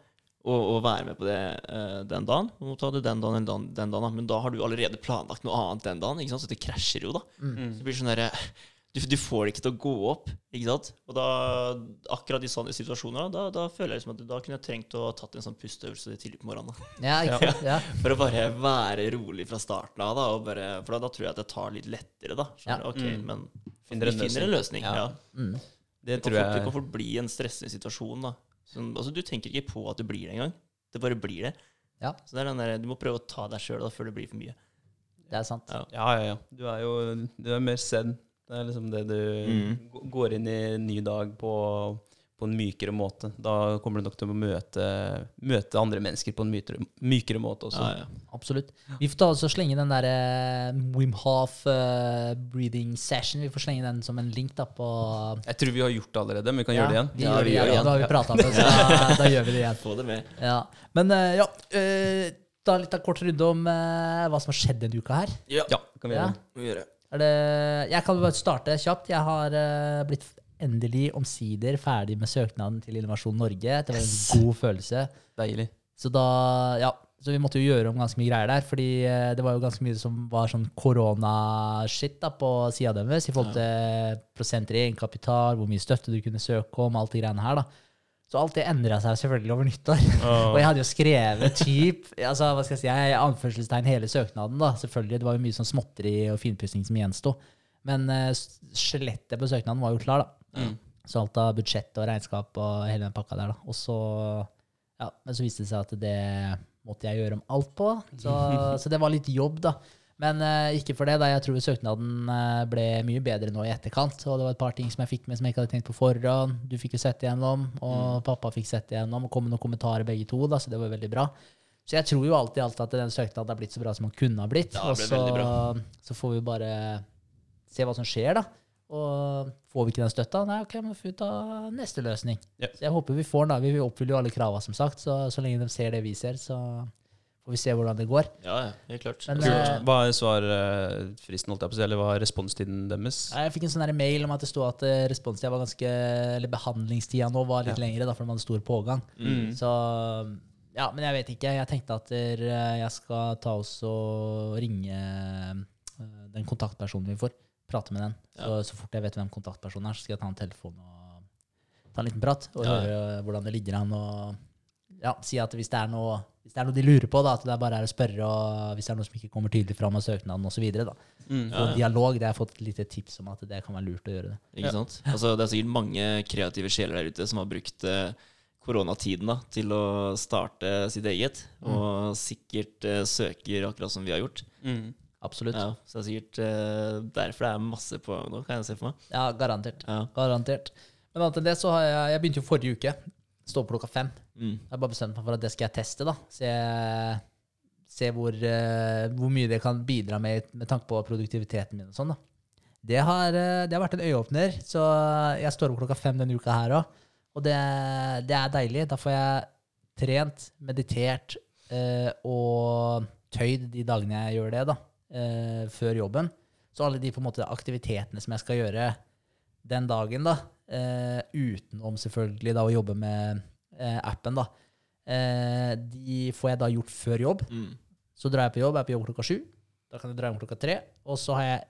å, å være med på det eh, den dagen. Du må ta det den dagen, den dagen, den dagen, da. Men da har du allerede planlagt noe annet den dagen, ikke sant? så det krasjer jo, da. Så det blir sånn derre du, du får det ikke til å gå opp. ikke sant? Og da, akkurat i sånne situasjoner, da, da føler jeg liksom at da kunne jeg trengt å ha tatt en sånn pusteøvelse tidlig på morgenen. da. ja, ikke sant? Ja. For å bare være rolig fra starten av. da, og bare, For da, da tror jeg at det tar litt lettere. da. Skjønner? Ok, Mm. men Finner vi en finner en løsning. Ja. ja. Mm. Det Det kan, tror fort, det kan fort bli en stressende situasjon. da. Sånn, altså, du tenker ikke på at det blir det engang. Det bare blir det. Ja. Så det er den der, Du må prøve å ta deg sjøl før det blir for mye. Det er sant. Ja. Ja, ja, ja. Du er jo du er mer zen. Det er liksom det du Mm. går inn i en ny dag på, på en mykere måte. Da kommer du nok til å møte, møte andre mennesker på en mykere, mykere måte også. Ja, ja. Absolutt. Vi får ta oss og slenge den der eh, Wim Hof eh, breathing session. Vi får slenge den som en link da på Jeg tror vi har gjort det allerede, men vi kan gjøre det igjen. Vi Ja, gjør vi det igjen. Ja, da har vi prata om det, så da, da gjør vi det igjen. Få det med. Ja. Men eh, ja, eh, ta litt av kort runde om eh, hva som har skjedd denne uka her. Ja, Ja, kan vi gjøre det. vi gjør Er det, jeg kan bare starte kjapt. Jeg har uh, blitt endelig omsider ferdig med søknaden til Innovasjon Norge. Det var en god følelse. Deilig. Så da, ja, så vi måtte jo gjøre om ganske mye greier der, fordi eh, det var jo ganske mye som var sånn korona-shit på sida deres, i forhold til prosenter i egenkapital, hvor mye støtte du kunne søke om, alt de greiene her, da. Så alt det endra seg selvfølgelig over nyttår. Og jeg hadde jo skrevet typ, altså, hva skal jeg si, jeg anførselstegn hele søknaden, da. Selvfølgelig, det var jo mye sånn småtteri og finpussing som gjensto. Men uh, skjelettet på søknaden var jo klar, da. Så alt av budsjett og regnskap og hele den pakka der, da. Og så ja, men så viste det seg at det måtte jeg gjøre om alt på. Så, så det var litt jobb, da. Men uh, ikke for det, da. Jeg tror søknaden uh, ble mye bedre nå i etterkant. Og det var et par ting som jeg fikk med som jeg ikke hadde tenkt på forhånd. Du fikk jo sett igjennom, og pappa fikk sett igjennom, og kom med noen kommentarer begge to, da, så det var veldig bra. Så jeg tror jo alltid i alt at den søknaden har blitt så bra som den kunne ha blitt. Ja, og så, så får vi bare se hva som skjer, da. Og får vi ikke den støtta, nei, ok, men får vi ta neste løsning. Ja. Så jeg håper vi får den, da. Vi oppfyller jo alle krava, som sagt, så så lenge de ser det vi ser, så får vi se hvordan det går. Ja, ja, helt klart. Men, Altså, eh, Hva er svarfristen, holdt jeg på å si, eller hva er responstiden deres? Jeg fikk en sånn mail om at det sto at eh, responstida var ganske Eller behandlingstida nå var litt Ja. lengre, da, for man hadde stor pågang. Mm. Så Ja, men jeg vet ikke. Jeg tenkte at eh, jeg skal ta oss og ringe eh, den kontaktpersonen vi får. Prate med den. Så, så fort jeg vet hvem kontaktpersonen er, så skal jeg ta en telefon og ta en liten prat. Og Ja. høre hvordan det ligger an. Og ja, si at hvis det er noe hvis det er noe de lurer på, da, at det er bare er å spørre, og hvis det er noe som ikke kommer tydelig fram av søknaden osv. Mm. Ja, Og ja. dialog, det har jeg fått et lite tips om at det kan være lurt å gjøre det. Ikke sant? Altså, det er sikkert mange kreative sjeler der ute som har brukt eh, koronatiden da, til å starte sitt eget, og sikkert eh, søker akkurat som vi har gjort. Mm. Absolutt. Ja, så det er sikkert eh, derfor det er masse på nå, kan jeg se for meg. Ja, garantert. Ja. Garantert. Men annet enn det så har jeg Jeg begynte jo forrige uke. Stå opp klokka fem. Mm. Jeg har bare bestemt meg for at det skal jeg teste, da. Se, se hvor, uh, hvor mye det kan bidra med med tanke på produktiviteten min og sånn, da. Det har, eh, det har vært en øyeåpner, så jeg står opp klokka fem denne uka her òg. Og det, det er deilig. Da får jeg trent, meditert uh, og tøyd de dagene jeg gjør det, da. uh, før jobben. Så alle de på en måte aktivitetene som jeg skal gjøre den dagen, da, utenom selvfølgelig da å jobbe med eh, appen, da, eh, de får jeg da gjort før jobb. Mm. Så drar jeg på jobb, jeg er på jobb klokka sju. Da kan jeg dra hjem klokka tre. Og så har jeg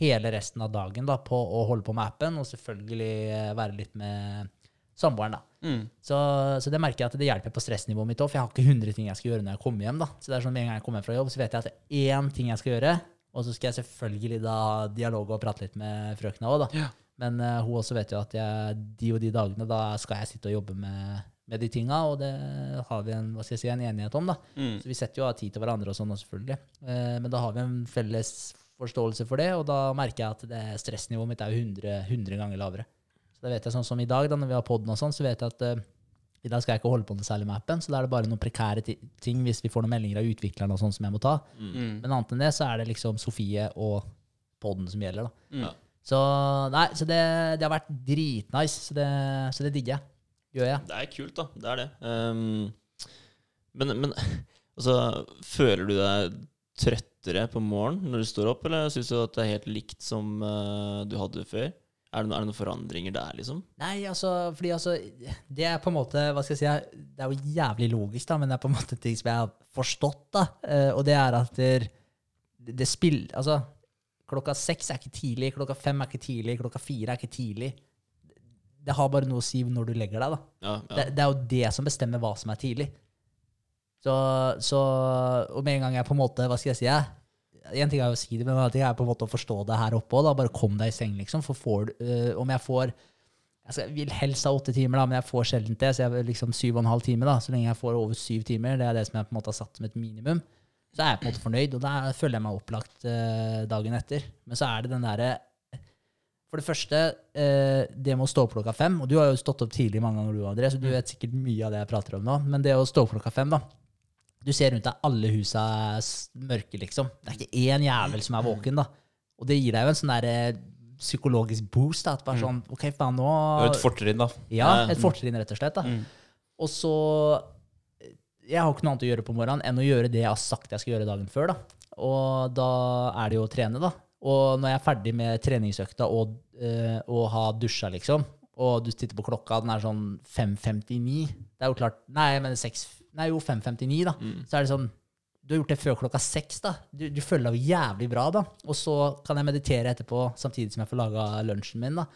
hele resten av dagen da, på å holde på med appen, og selvfølgelig eh, være litt med samboeren, da. Mm. Så, så det merker jeg at det hjelper på stressnivået mitt òg, for jeg har ikke 100 ting jeg skal gjøre når jeg kommer hjem. da. Så det er sånn med en gang jeg kommer hjem fra jobb, så vet jeg at det er én ting jeg skal gjøre, og så skal jeg selvfølgelig da dialoge dialog og prate litt med frøkna òg, da. Ja. Men uh, hun også vet jo at jeg, de og de dagene da skal jeg sitte og jobbe med, med de tinga, og det har vi en, hva skal jeg si, en enighet om, da. Mm. Så vi setter jo av tid til hverandre og sånn, selvfølgelig. Eh, men da har vi en felles forståelse for det, og da merker jeg at det stressnivået mitt er jo 100, 100 ganger lavere. Så da vet jeg sånn som i dag, da når vi har podden og sånn, så vet jeg at eh, i dag skal jeg ikke holde på noe særlig med appen, så da er det bare noen prekære ting hvis vi får noen meldinger av utviklerne og sånn som jeg må ta. Mm. Men annet enn det så er det liksom Sofie og podden som gjelder, da. Mm. Ja. Så nei, så det, det har vært dritnice, så det, så det digger jeg. Gjør jeg. Det er kult, da. Det er det. Um, men, men altså, føler du deg trøttere på morgenen når du står opp, eller syns du at det er helt likt som uh, du hadde før? Er det, er det noen forandringer der, liksom? Nei, altså, fordi altså Det er på en måte Hva skal jeg si Det er jo jævlig logisk, da, men det er på en måte ting som jeg har forstått, da. uh, og det er at det, det spill... Altså, klokka seks er ikke tidlig, klokka fem er ikke tidlig, klokka fire er ikke tidlig. Det har bare noe å si når du legger deg, da. Ja, ja. Det, det er jo det som bestemmer hva som er tidlig. Så, så med en gang jeg på en måte Hva skal jeg si? Jeg, en ting er å si det, men en annen ting er på en måte å forstå det her oppe òg. Bare kom deg i seng, liksom. For får, øh, om jeg får jeg skal, vil helst ha åtte timer, da, men jeg får sjelden det. Så jeg vil liksom syv og en halv time. da, Så lenge jeg får over syv timer, det er det som jeg på en måte har satt som et minimum, så er jeg på en måte fornøyd. Og da føler jeg meg opplagt øh, dagen etter. Men så er det den derre For det første, eh, det med å stå opp klokka fem. Og du har jo stått opp tidlig mange ganger, du, André, så du vet sikkert mye av det jeg prater om nå. Men det å stå opp klokka fem, da. Du ser rundt deg, alle husa mørke, liksom. Det er ikke én jævel som er våken, da. Og det gir deg jo en sånn der psykologisk boost. da, at bare sånn, ok, faen, nå... Det er et fortrinn, da. Ja, Ja. et fortrinn, rett og slett. da. Mm. Og så Jeg har ikke noe annet å gjøre på morgenen enn å gjøre det jeg har sagt jeg skal gjøre dagen før. da. Og da er det jo å trene, da. Og når jeg er ferdig med treningsøkta og, uh, og har dusja, liksom, og du titter på klokka, den er sånn 5.59 Det er jo klart Nei, men 6, nei jo, 5.59, da. Så er det sånn Du har gjort det før klokka seks, da. Du, du føler deg jo jævlig bra, da. Og så kan jeg meditere etterpå, samtidig som jeg får laga lunsjen min, da.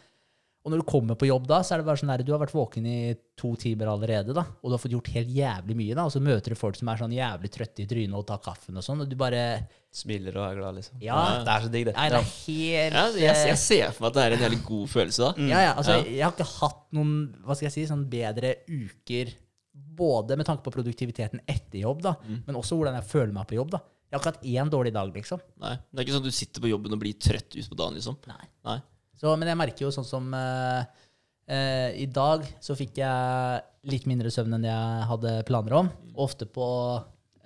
Og når du kommer på jobb da, så er det bare sånn der, du har vært våken i to timer allerede, da, og du har fått gjort helt jævlig mye, da, og så møter du folk som er sånn jævlig trøtte i trynet og tar kaffen og sånn, og du bare Smiler og er glad, liksom. Ja. Det er så digg, det. Nei, det er helt Ja, jeg, jeg ser for meg at det er en jævlig god følelse, da. Ja, ja, altså, Ja. jeg har ikke hatt noen, hva skal jeg si, sånn bedre uker, både med tanke på produktiviteten etter jobb, da, Mm. men også hvordan jeg føler meg på jobb, da. Jeg har ikke hatt én dårlig dag, liksom. Nei. Det er ikke sånn at du sitter på jobben og blir trøtt ut på dagen, liksom. Nei. Nei. Så, men jeg merker jo sånn som uh, uh, I dag så fikk jeg litt mindre søvn enn jeg hadde planer om. Mm. ofte på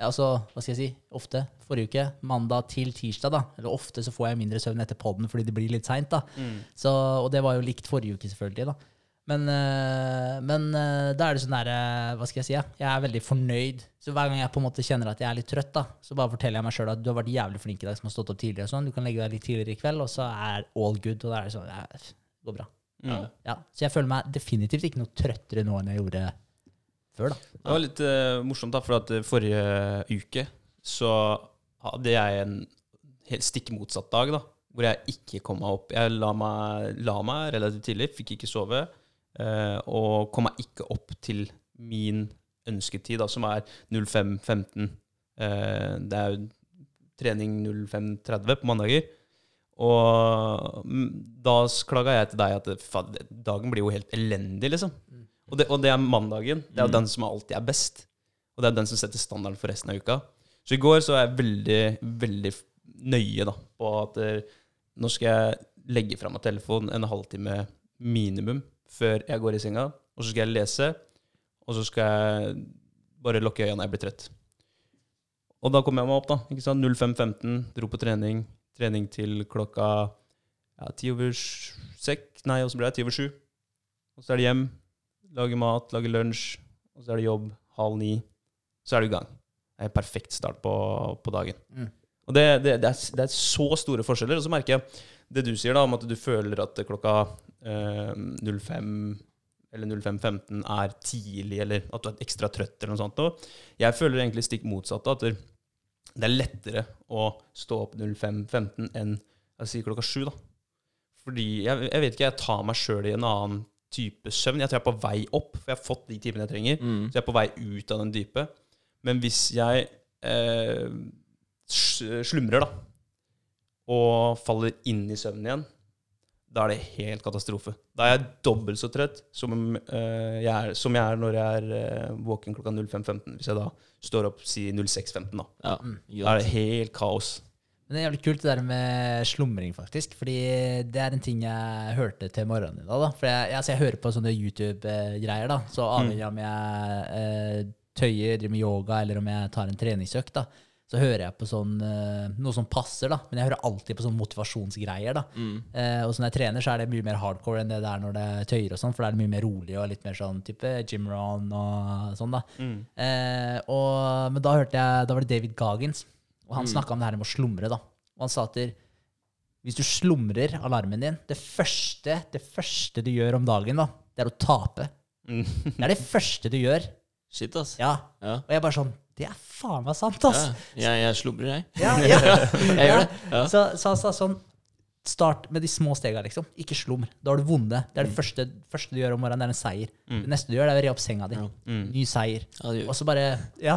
Altså, hva skal jeg si? Ofte. Forrige uke. Mandag til tirsdag, da. Eller ofte så får jeg mindre søvn etter poden fordi det blir litt seint, da. Så, og det var jo likt forrige uke, selvfølgelig, da. Men, eh, men eh, da er det sånn der eh, Hva skal jeg si? Ja? Jeg er veldig fornøyd. Så hver gang jeg på en måte kjenner at jeg er litt trøtt, da, så bare forteller jeg meg sjøl at du har vært jævlig flink i dag som har stått opp tidligere. og sånn. Du kan legge deg litt tidligere i kveld, og så er all good. Og da er det sånn ja, Det går bra. Mm. Ja, så jeg føler meg definitivt ikke noe trøttere nå enn jeg gjorde før. da. Det var litt uh, morsomt, da, for at eh, forrige uke så hadde jeg en helt stikk motsatt dag, da. Hvor jeg ikke kom meg opp. Jeg la meg, la meg relativt tidlig, fikk ikke sove. Uh, og kom meg ikke opp til min ønsketid, da, som er 05.15. Uh, det er jo trening 05.30 på mandager. Og mm, da klaga jeg til deg at dagen blir jo helt elendig, liksom. Og det, og det er mandagen. Det er jo den som alltid er best. Og det er den som setter standarden for resten av uka. Så i går så er jeg veldig, veldig nøye da, på at eh, nå skal jeg legge fra meg telefonen en halvtime minimum før jeg går i senga. Og så skal jeg lese, og så skal jeg bare lukke øynene når jeg blir trøtt. Og da kom jeg meg opp, da. ikke sant? 05.15, dro på trening. Trening til klokka ja, ti over seks, nei, så ble det ti over sju. Og så er det hjem, lage mat, lage lunsj, og så er det jobb halv ni. Så er du i gang. Det er en perfekt start på, på dagen. Mm. Og det, det, det, er, det er så store forskjeller. Og så merker jeg det du sier, da, om at du føler at klokka eh, 05 eller 05.15 er tidlig, eller at du er ekstra trøtt, eller noe sånt. Og jeg føler egentlig stikk motsatt. At det er lettere å stå opp 05.15 enn jeg sier klokka sju. da. Fordi jeg, jeg vet ikke, jeg tar meg sjøl i en annen type søvn. Jeg tror jeg er på vei opp, for jeg har fått de timene jeg trenger. Mm. Så jeg er på vei ut av den dype. Men hvis jeg eh, slumrer, da, og faller inn i søvnen igjen, da er det helt katastrofe. Da er jeg dobbelt så trøtt som, eh, jeg, er, som jeg er når jeg er eh, våken klokka 05.15. Hvis jeg da står opp si 06.15, da. Ja. Da er det helt kaos. Men det er jævlig kult det der med slumring, faktisk. Fordi det er en ting jeg hørte til morgenen i dag. da. For jeg, altså jeg hører på sånne YouTube-greier, da. Så avhengig av om jeg eh, tøyer, driver med yoga, eller om jeg tar en treningsøkt, da. Så hører jeg på sånn, eh, noe som passer, da. Men jeg hører alltid på sånn motivasjonsgreier, da. Mm. Eh, og så når jeg trener, så er det mye mer hardcore enn det det er når det tøyer og sånn, for da er det mye mer rolig og litt mer sånn type gym run og sånn, da. Eh, og, men da hørte jeg, da var det David Goggins, og han snakka om det her med å slumre, da. Og han sa at hvis du slumrer alarmen din, det første, det første du gjør om dagen, da, det er å tape. Mm. Det er det første du gjør. Shit, ass. Ja. Ja. Og jeg bare sånn Det er faen meg sant, ass! Ja, jeg, jeg slumrer, jeg. Ja, ja. Jeg gjør det. Så, så han sa sånn Start med de små stega, liksom. Ikke slumr. Da har du vunnet. Det er det første, første du gjør om morgenen. Det er en seier. Det neste du gjør, det er å re opp senga di. Mm. Ny seier. Ja, Og så bare Ja.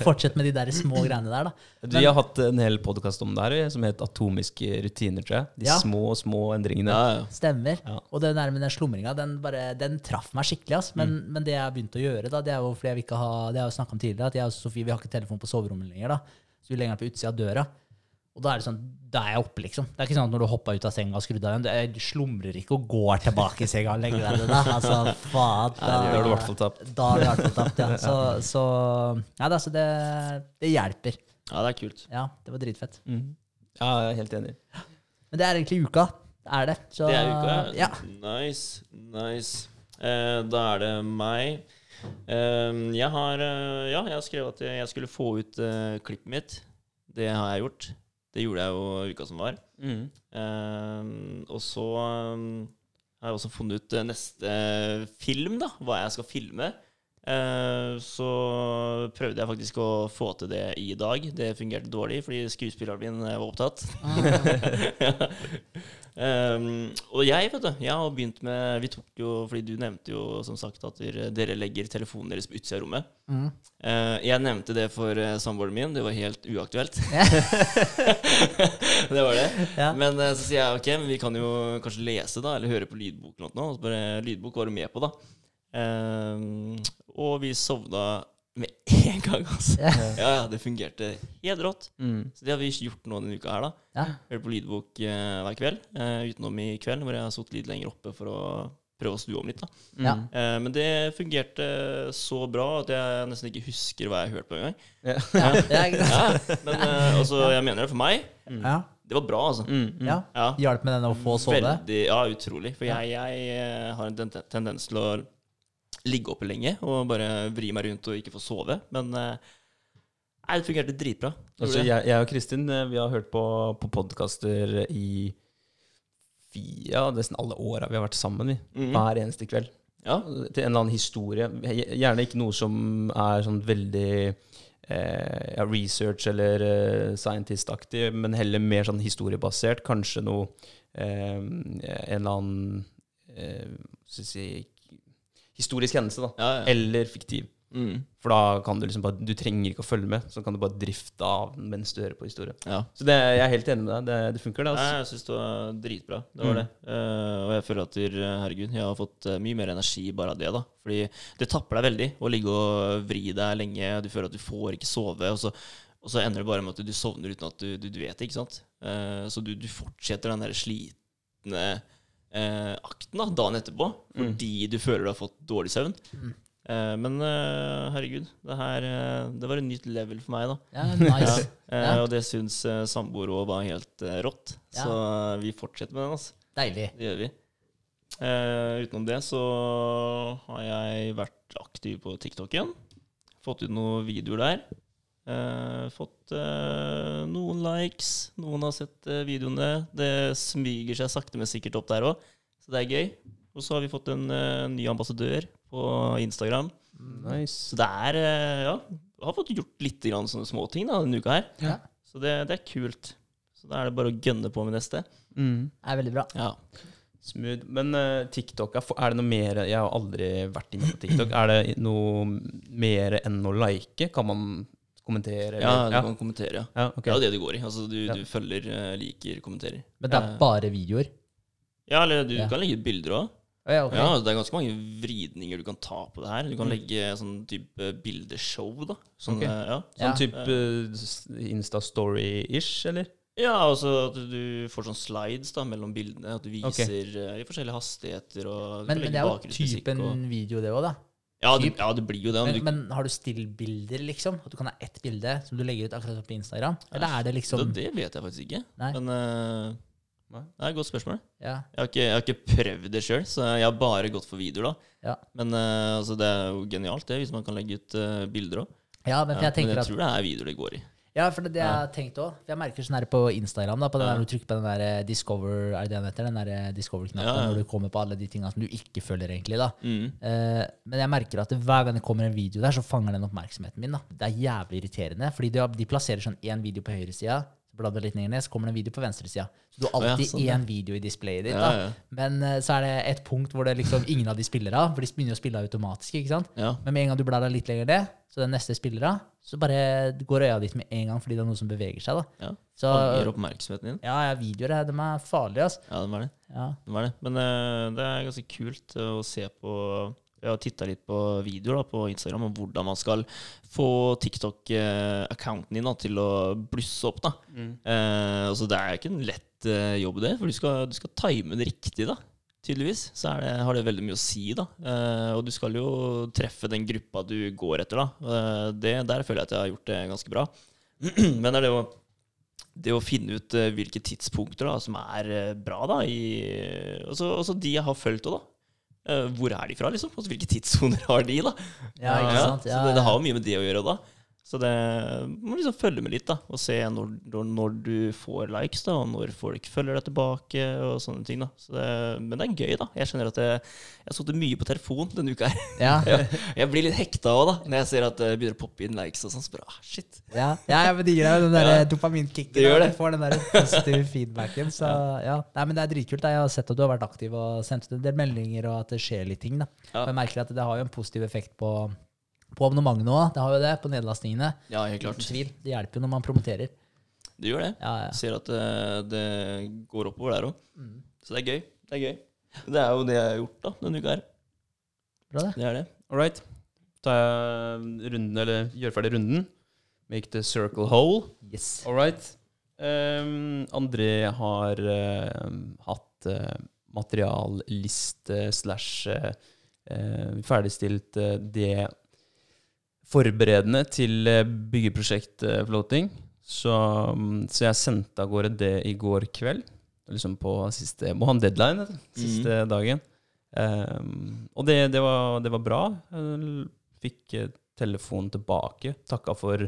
Fortsett med de der små greiene der, da. Vi har hatt en hel podkast om det her som het Atomiske rutiner, tror jeg. De Ja. små, små endringene. Ja, ja. Stemmer. Ja. Og det der med den slumringa, den, bare, den traff meg skikkelig. ass. Men, Mm. men det jeg har begynt å gjøre, da, det er jo fordi jeg vil ikke ha Det har jeg jo snakka om tidligere, at jeg og Sofie vi har ikke telefon på soverommet lenger. da. Så vi legger den på utsida av døra. Og da er det sånn, da er jeg oppe, liksom. Det er ikke sånn at når du hoppa ut av senga og skrudde av igjen, du slumrer ikke og går tilbake i senga og legger deg ned. Altså, faen. Da har du i hvert fall tapt. Da har du i hvert fall tapt, ja. Så, så ja, da, så det, det hjelper. ja, det er kult. Ja, det var dritfett. Mm. Ja, jeg er helt enig. Men det er egentlig uka. Det er det. Så, Det er uka. Ja. Nice. Nice. Eh, da er det meg. Eh, jeg har eh, Ja, jeg har skrevet at jeg skulle få ut eh, klippet mitt. Det har jeg gjort. Det gjorde jeg jo uka som var. Mm. Eh, og så um, har jeg også funnet ut eh, neste film, da. Hva jeg skal filme. Eh, så prøvde jeg faktisk å få til det i dag. Det fungerte dårlig fordi skuespilleren min eh, var opptatt. Um, og jeg, vet du, jeg har begynt med Vi tok jo, fordi du nevnte jo som sagt at dere, legger telefonen deres på utsida av rommet. Mm. Uh, jeg nevnte det for samboeren min. Det var helt uaktuelt. det var det. Ja. Men så sier jeg ok, men vi kan jo kanskje lese, da, eller høre på lydbok eller noe. Og så bare, lydbok var du med på, da. Ehm, og vi sovna med en gang, altså. Ja. Ja, ja, det fungerte helt rått. Mm. Så det har vi gjort nå denne uka her, da. Ja. Hørt på lydbok eh, hver kveld, eh, utenom i kveld, hvor jeg har sittet litt lenger oppe for å prøve å stue om litt. da. Ja. Mm. Eh, men det fungerte så bra at jeg nesten ikke husker hva jeg har hørt på engang. Ja. Ja, ja, men eh, altså, jeg mener det for meg. ja. Det var bra, altså. Mm. Mm. ja. Ja. Hjalp med den å få sove? Veldig, ja, utrolig. For jeg, jeg har en tendens til å ligge oppe lenge og bare vri meg rundt og ikke få sove. Men eh, nei, det fungerte dritbra. Altså, jeg, jeg og Kristin eh, vi har hørt på, på podkaster i via, ja, nesten alle åra vi har vært sammen. Vi. Mhm. Hver eneste kveld. Ja. Til en eller annen historie. Gjerne ikke noe som er sånn veldig eh, research- eller eh, scientist-aktig, men heller mer sånn historiebasert. Kanskje noe eh, En eller annen eh, skal si, historisk hendelse, da. Ja, ja. Eller fiktiv. Mm. For da kan du liksom bare Du trenger ikke å følge med, så kan du bare drifte av mens du hører på historie. ja. Så det, jeg er helt enig med deg. Det, det funker, det. Nei, Altså. jeg syns det var dritbra. Det var Mm. det. Uh, og jeg føler at herregud, jeg har fått eh, mye mer energi bare av det. da Fordi det tapper deg veldig å ligge og vri deg lenge. Du føler at du får ikke sove. Og så, og så ender det bare med at du sovner uten at du, du, du vet det. ikke sant? Uh, så du, du fortsetter den der slitne eh, akten da dagen etterpå fordi du føler du har fått dårlig søvn. Eh, men eh, herregud, det her eh, Det var et nytt level for meg, da. Ja, nice. Eh, Ja. Og det syns samboer òg var helt eh, rått. Ja. Så eh, vi fortsetter med den, altså. Deilig. Det gjør vi. Eh, utenom det så har jeg vært aktiv på TikTok igjen. Fått ut noen videoer der. Eh, fått eh, noen likes. Noen har sett eh, videoene. Det smyger seg sakte, men sikkert opp der òg, så det er gøy. Og så har vi fått en eh, ny ambassadør på Instagram. Nice. Så det er eh, Ja, har fått gjort litt grann sånne småting denne uka her. Ja. Så det, det er kult. Så da er det bare å gønne på med neste. Mm. Det er veldig bra. Ja. Smooth. Men uh, TikTok, er er det noe mer Jeg har aldri vært inne på TikTok. Er det noe mer enn å like? Kan man kommentere? Ja, du kan kommentere, ja. ja, ok. Det er jo det det går i. Altså, du, Ja. du følger, eh, liker, kommenterer. Men det er Eh, bare videoer? Ja, eller du Ja. kan legge ut bilder òg. Ja, okay. Ja, det er ganske mange vridninger du kan ta på det her. Du Mm. kan legge sånn type bildeshow, da. Sånn, Ok. eh, ja. Sånn Ja. type uh, Insta-story-ish, eller? ja, altså at du får sånn slides da mellom bildene. At du viser eh, i forskjellige hastigheter. Og Men, men det er jo typen og video, det òg, da. Ja det, ja, det blir jo det. Men, Men, har du stillbilder, liksom? At du kan ha ett bilde som du legger ut akkurat på Instagram? Eller er det liksom det, det vet jeg faktisk ikke. Nei. Men uh, Nei. det er et godt spørsmål. Ja. Jeg har, ikke, jeg har ikke prøvd det sjøl, så jeg har bare gått for videoer. da Ja. Men uh, altså, det er jo genialt det hvis man kan legge ut uh, bilder òg. ja, men jeg men jeg at tror det er videoer det går i. Ja, for det, det jeg har tenkt òg. Jeg merker sånn her på Instagram, da, på den der, du trykker på den der eh, Discover Er det det den heter? Den der eh, Discover-knappen Ja, ja. når du kommer på alle de tingene som du ikke følger, egentlig. da Mm. Eh, men jeg merker at hver gang det kommer en video der, så fanger den oppmerksomheten min. da Det er jævlig irriterende, fordi de, de plasserer sånn én video på høyresida, du litt ned, så kommer det en video på venstresida. Så du har alltid sånn, ja. én video i displayet ditt. Da. Men eh, så er det et punkt hvor det liksom ingen av de spiller av, for de begynner å spille automatisk. ikke sant? Men med en gang du blar deg litt lenger ned, så den neste spiller av, så bare går øya ditt med en gang fordi det er noe som beveger seg. da ja. Så gir oppmerksomheten din. ja, ja, videoer er- de er farlige, altså. Ja, det er det. Ja. De er det. Men uh, det er ganske kult eh, å se på Jeg har titta litt på videoer da, på Instagram om hvordan man skal få TikTok-accounten din da, til å blusse opp. da. Eh, altså, det er ikke en lett eh, jobb, det, for du skal, du skal time det riktig. da. Tydeligvis så det, har det veldig mye å si. da. Eh, og du skal jo treffe den gruppa du går etter. da. Eh, det, der føler jeg at jeg har gjort det ganske bra. Men det er det å, det å finne ut eh, hvilke tidspunkter da, som er eh, bra, da, i, også, også de jeg har fulgt òg, da. Eh, hvor er de fra, liksom? Altså, hvilke tidssoner har de, da? Ja, ikke sant? Så Ja, det, det har jo mye med det å gjøre da. Så det må liksom følge med litt, da. Og se når, når, du får likes, da, og når folk følger deg tilbake, og sånne ting. da. Så det, men det er gøy, da. Jeg skjønner at jeg, jeg har sittet mye på telefon denne uka her. Ja, Jeg, jeg blir litt hekta òg, da, når jeg ser at det begynner å poppe inn likes og sånn. Så bare, ah, shit. ja, ja, ja, men det gir deg jo den der Ja. dopaminkicken. Det. Du får den der positive feedbacken. Så ja. Nei, men det er dritkult. da. Jeg har sett at du har vært aktiv og sendt ut en del meldinger, og at det skjer litt ting. da. Ja. Og jeg merker at det har jo en positiv effekt på, på abonnementet nå. Det har jo det, på nedlastningene. Ja, helt klart. Uten tvil. Det hjelper jo når man promoterer. Det gjør det. Ja, ja. Ser at det, det går oppover der òg. Mm. Så det er gøy. Det er gøy. Det er jo det jeg har gjort da, denne uka her. Bra, det. Det er det. All right. tar jeg runden, eller gjør ferdig runden. Make the circle whole. Yes. All right. Um, André har uh, hatt uh, materialliste slash eh, eh, ferdigstilt eh, det forberedende til eh, byggeprosjekt eh. Så, mm, så jeg sendte av gårde det i går kveld. Liksom på siste Må ha en deadline siste mm. dagen. Um, og det, det, var, det var bra. Jeg fikk eh, telefonen tilbake, takka for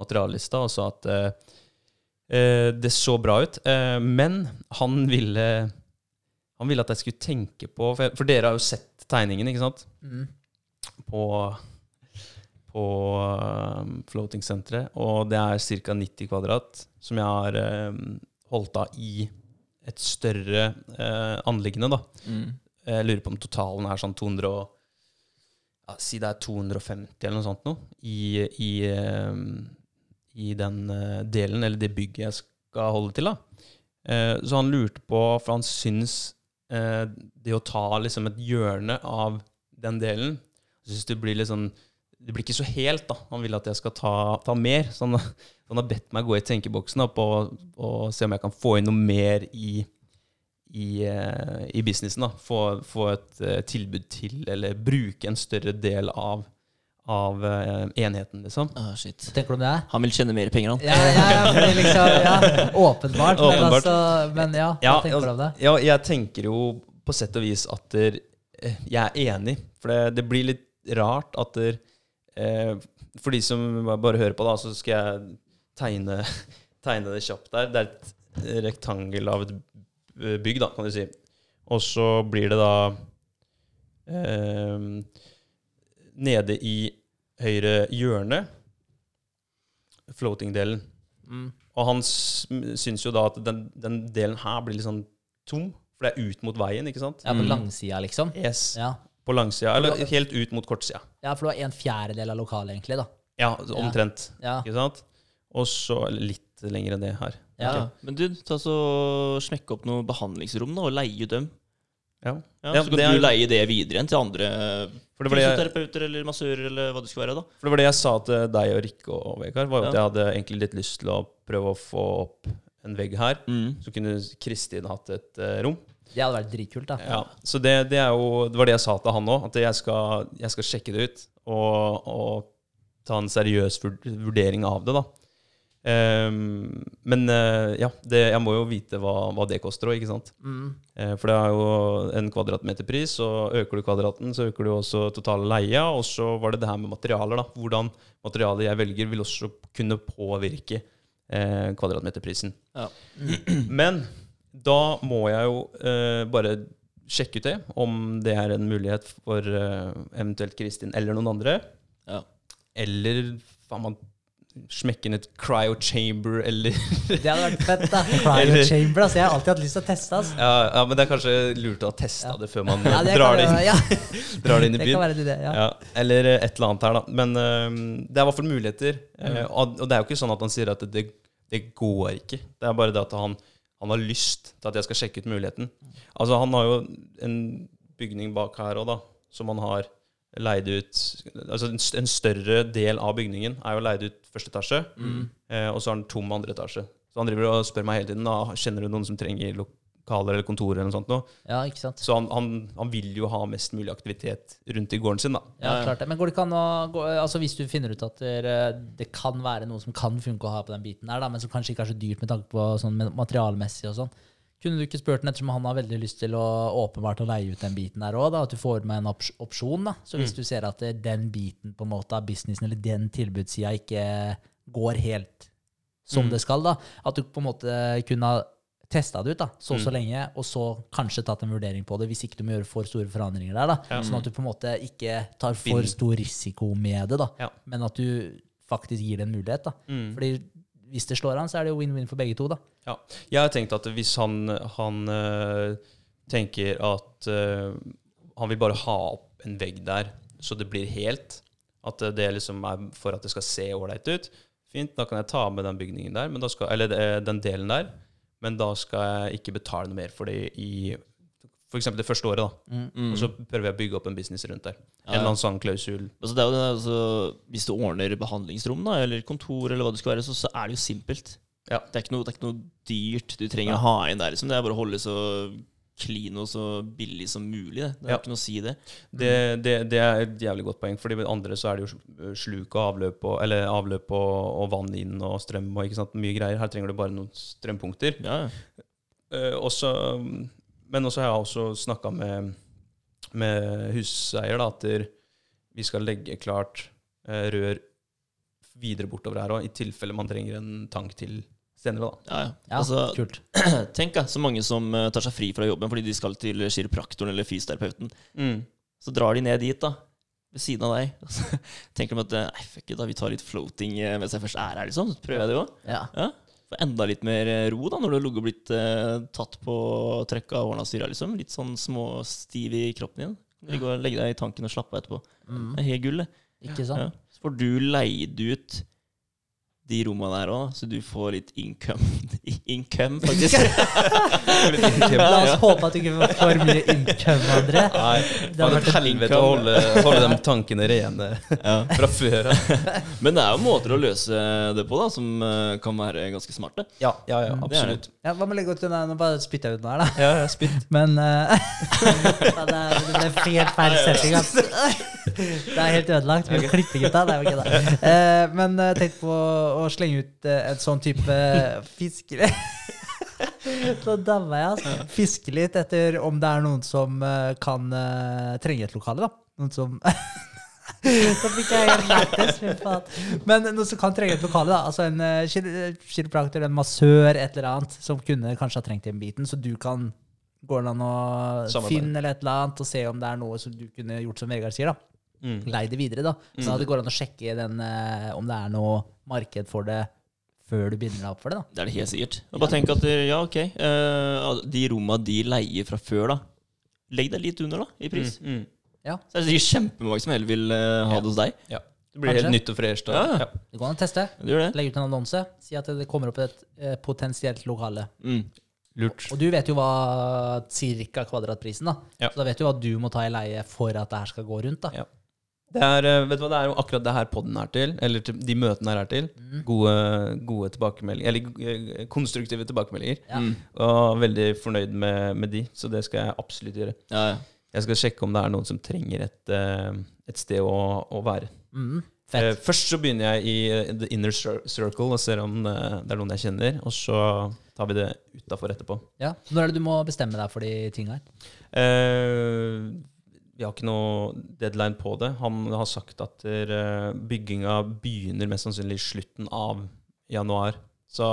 materiallista og sa at eh, det så bra ut. Uh, men han ville Han ville at jeg skulle tenke på For, for dere har jo sett tegningen, ikke sant? Mm. På, på um, floating-senteret. Og det er ca. 90 kvadrat som jeg har um, holdt av i et større eh, anliggende, da. Mm. Jeg lurer på om totalen er sånn 200 og, ja, Si det er 250 eller noe sånt noe, i, i, eh, i den eh, delen, eller det bygget jeg skal holde til. da. Eh, så han lurte på, for han syns eh, det å ta liksom et hjørne av den delen syns det blir litt sånn Det blir ikke så helt, da. Han vil at jeg skal ta, ta mer. Så han, han har bedt meg gå i tenkeboksen opp og, og se om jeg kan få inn noe mer i i, eh, i businessen. da, Få, få et eh, tilbud til, eller bruke en større del av, av eh, enheten, liksom. Oh, shit. Tenker du om det? Han vil tjene mer penger, han. Ja, ja, ja, liksom, ja åpenbart. Men, altså, men ja, hva tenker du om det? ja, jeg tenker jo på sett og vis at der, jeg er enig. For det, det blir litt rart at der, For de som bare hører på, da, så skal jeg tegne, tegne det kjapt der. Det er et rektangel av et bygg, da, kan du si. Og så blir det da eh, Nede i høyre hjørne, floating-delen. Mm. Og han syns jo da at den, den delen her blir litt sånn tom, for det er ut mot veien, ikke sant? Ja, på Mm. langsida, liksom? Yes. Ja. På langsida, eller helt ut mot kortsida. Ja, for det var en fjerdedel av lokalet, egentlig, da. Ja, omtrent. Ja. Ikke sant? Og så litt lenger enn det her. Ja. Okay. Men du, ta så smekk opp noen behandlingsrom da, og leie ut dem. Ja. Ja, Ja, så kan er- du leie det videre igjen til andre For det var det jeg- fysioterapeuter eller massører eller hva det skulle være. da. For det var det jeg sa til deg og Rikke og Vegard, var jo at jeg hadde egentlig litt lyst til å prøve å få opp en vegg her. Mm. Så kunne Kristin hatt et uh, rom. Det hadde vært dritkult, da. Ja, så det, det, er jo, det var det jeg sa til han òg, at jeg skal, jeg skal sjekke det ut og, og ta en seriøs vurdering av det. da. Um, men uh, ja, det, jeg må jo vite hva, hva det koster òg, ikke sant. Mm. Uh, for det er jo en kvadratmeterpris, og øker du kvadraten, så øker du også totale leia. Og så var det det her med materialer. da. Hvordan materialet jeg velger, vil også kunne påvirke uh, kvadratmeterprisen. Ja. Men da må jeg jo eh, bare sjekke ut det, om det er en mulighet for eh, eventuelt Kristin eller noen andre. Ja. Eller faen man smekke inn et cryo chamber, eller Det hadde vært fett, da. Cryo chamber, altså. Jeg har alltid hatt lyst til å teste, altså. ja, ja, men det er kanskje lurt å teste Ja. det før man Ja, det drar, det inn, ja, drar det inn i det byen. kan være en. Ja. Ja, eller eh, et eller annet her, da. Men uh, det er i hvert fall muligheter. Eh, og, og det er jo ikke sånn at han sier at det, det går ikke. Det er bare det at han, han har lyst til at jeg skal sjekke ut muligheten. Altså, han har jo en bygning bak her òg, da, som han har leid ut Altså en, større del av bygningen er jo leid ut første etasje, eh, og så har han tom andre etasje. Så han driver og spør meg hele tiden da, kjenner du noen som trenger lokaler eller kontorer eller noe sånt. Nå? ja, ikke sant. Så han, han, han vil jo ha mest mulig aktivitet rundt i gården sin, da. Ja, klart det. Men går det ikke an å gå, altså Hvis du finner ut at det, det kan være noe som kan funke å ha på den biten der, da, men som kanskje ikke er så dyrt med tanke på sånn materialmessig og sånn, kunne du ikke spurt den ettersom han har veldig lyst til å åpenbart å leie ut den biten der òg, at du får med en ops opsjon, da. Så hvis du ser at den biten på en måte av businessen eller den tilbudssida ikke går helt som Mm. det skal, da, at du på en måte kunne ha testa det ut da, så og så Mm. lenge, og så kanskje tatt en vurdering på det, hvis ikke du må gjøre for store forandringer der. da, Ja. Sånn at du på en måte ikke tar for stor risiko med det, da, Ja. men at du faktisk gir det en mulighet. da. Mm. Fordi hvis det slår an, så er det jo win-win for begge to. da. Ja. Jeg har tenkt at hvis han, han øh, tenker at øh, han vil bare ha opp en vegg der, så det blir helt, at det liksom er for at det skal se ålreit ut, fint, da kan jeg ta med den bygningen der, men da skal, eller eh, den delen der, men da skal jeg ikke betale noe mer for det i eksempel det første året, da. Mm. Og så prøver jeg å bygge opp en business rundt der. En eller annen sånn klausul. Altså, det er jo det, altså, hvis du ordner behandlingsrom da, eller kontor, eller hva det skal være, så, så er det jo simpelt. Ja. Det, er ikke noe, det er ikke noe dyrt du trenger å ha inn der. Liksom. Det er bare å holde så clean og så billig som mulig. Det, det er Ja. ikke noe å si det. Det, det, det er et jævlig godt poeng, Fordi med andre så er det jo sluk og avløp og, eller avløp og, og vann inn og strøm og ikke sant, mye greier. Her trenger du bare noen strømpunkter. Ja, ja. Eh, også, men også har jeg også snakka med, med huseier da, at vi skal legge klart uh, rør videre bortover her òg, i tilfelle man trenger en tank til senere. da. Ja, ja. Altså, kult. tenk da, så mange som eh, tar seg fri fra jobben fordi de skal til kiropraktoren eller fysioterapeuten. Så drar de ned dit, da, ved siden av deg. Så tenker de at eh, nei, fuck it, da, vi tar litt floating eh, mens jeg først er her, liksom. Så prøver jeg det òg. Ja. Ja. Får enda litt mer ro da, når du har ligget og blitt eh, tatt på trøkka og årene styra, liksom. Litt sånn småstiv i kroppen din. Ligge og legge deg i tanken og slappe av etterpå. Mm. Det er helt gull, det. Ikke sant? Så får du leid ut de rommene der òg, så du får litt income, income faktisk. La oss håpe at du ikke får for mye income, André. Nei, Det vært vært helvete å holde, holde de tankene rene ja. fra før av. Men det er jo måter å løse det på da, som eh, kan være ganske smarte. Ja, ja, ja, er absolutt. Ja, hva med å legge ut den der? Nå bare spytter jeg ut den her, da. Ja, ja, spytt. Men uh, det, er, det ble helt feil setting. altså. Det er helt ødelagt. Vi må klippe, gutta. Nei, ok, da. Uh, men jeg tenkte på å slenge ut eh, en sånn type fiskere Da daua jeg, altså. Fiske litt etter om det er noen som eh, kan uh, trenge et lokale, da. Noen som Da fikk jeg helt lættis. Men noen som kan trenge et lokale, da. Altså en uh, kiropraktor, en massør, et eller annet, som kunne kanskje ha trengt den biten, så du kan Går det an å finne eller et eller annet og se om det er noe som du kunne gjort som Vegard sier? da Mm. Lei det videre, da. Så det går an å sjekke den, eh, om det er noe marked for det før du binder deg opp for det. da Det er det helt sikkert. Og bare tenk at eh, ja, ok, uh, de romma de leier fra før, da. Legg deg litt under, da, i pris. Mm, mm. Så er det sikkert kjempemange som heller vil uh, ha Ja. det hos deg. Ja. Det blir Kanskje. helt nytt og fresht. Ja, ja. Ja. Det går an å teste. Det. Legge ut en annonse. Si at det kommer opp et eh, potensielt lokale. Mm. Lurt. Og du vet jo hva cirka kvadratprisen, da. Ja. Så da vet du hva du må ta i leie for at det her skal gå rundt. da Ja. Det er, eh, vet du hva, det er jo akkurat det her podden er til, eller til, de møtene her er til. Mm. Gode, gode tilbakemeldinger, eller eh, konstruktive tilbakemeldinger. Ja. Mm. Og veldig fornøyd med, med de, så det skal jeg absolutt gjøre. Ja, ja. Jeg skal sjekke om det er noen som trenger et, eh, et sted å, å være. Mm. Eh. Først så begynner jeg i the inner circle og ser om det er noen jeg kjenner, og så tar vi det utafor etterpå. Ja. Når er det du må bestemme deg for de tinga her? Eh, vi har ikke noe deadline på det. Han har sagt at eh, bygginga begynner mest sannsynlig i slutten av januar. Så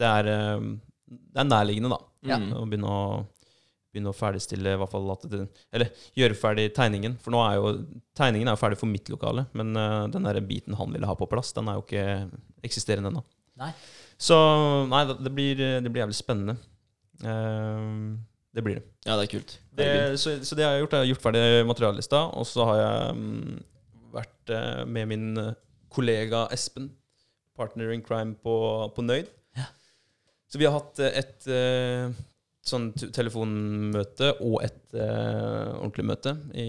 det er, eh, det er nærliggende, da. Ja. Å begynne å, begynne å ferdigstille i hvert fall at det, Eller gjøre ferdig tegningen. For nå er jo tegningen er jo ferdig for mitt lokale, men eh, den der biten han ville ha på plass, den er jo ikke eksisterende ennå. Så nei, det blir, det blir jævlig spennende. Eh, det blir det. ja, det er kult. Det, så, så det jeg har gjort, er jeg har gjort ferdig materiallista, og så har jeg um, vært uh, med min eh, kollega Espen, partner in crime på, på Nøyd. Ja. Så vi har hatt eh, et uh, sånn telefonmøte og et uh, ordentlig møte i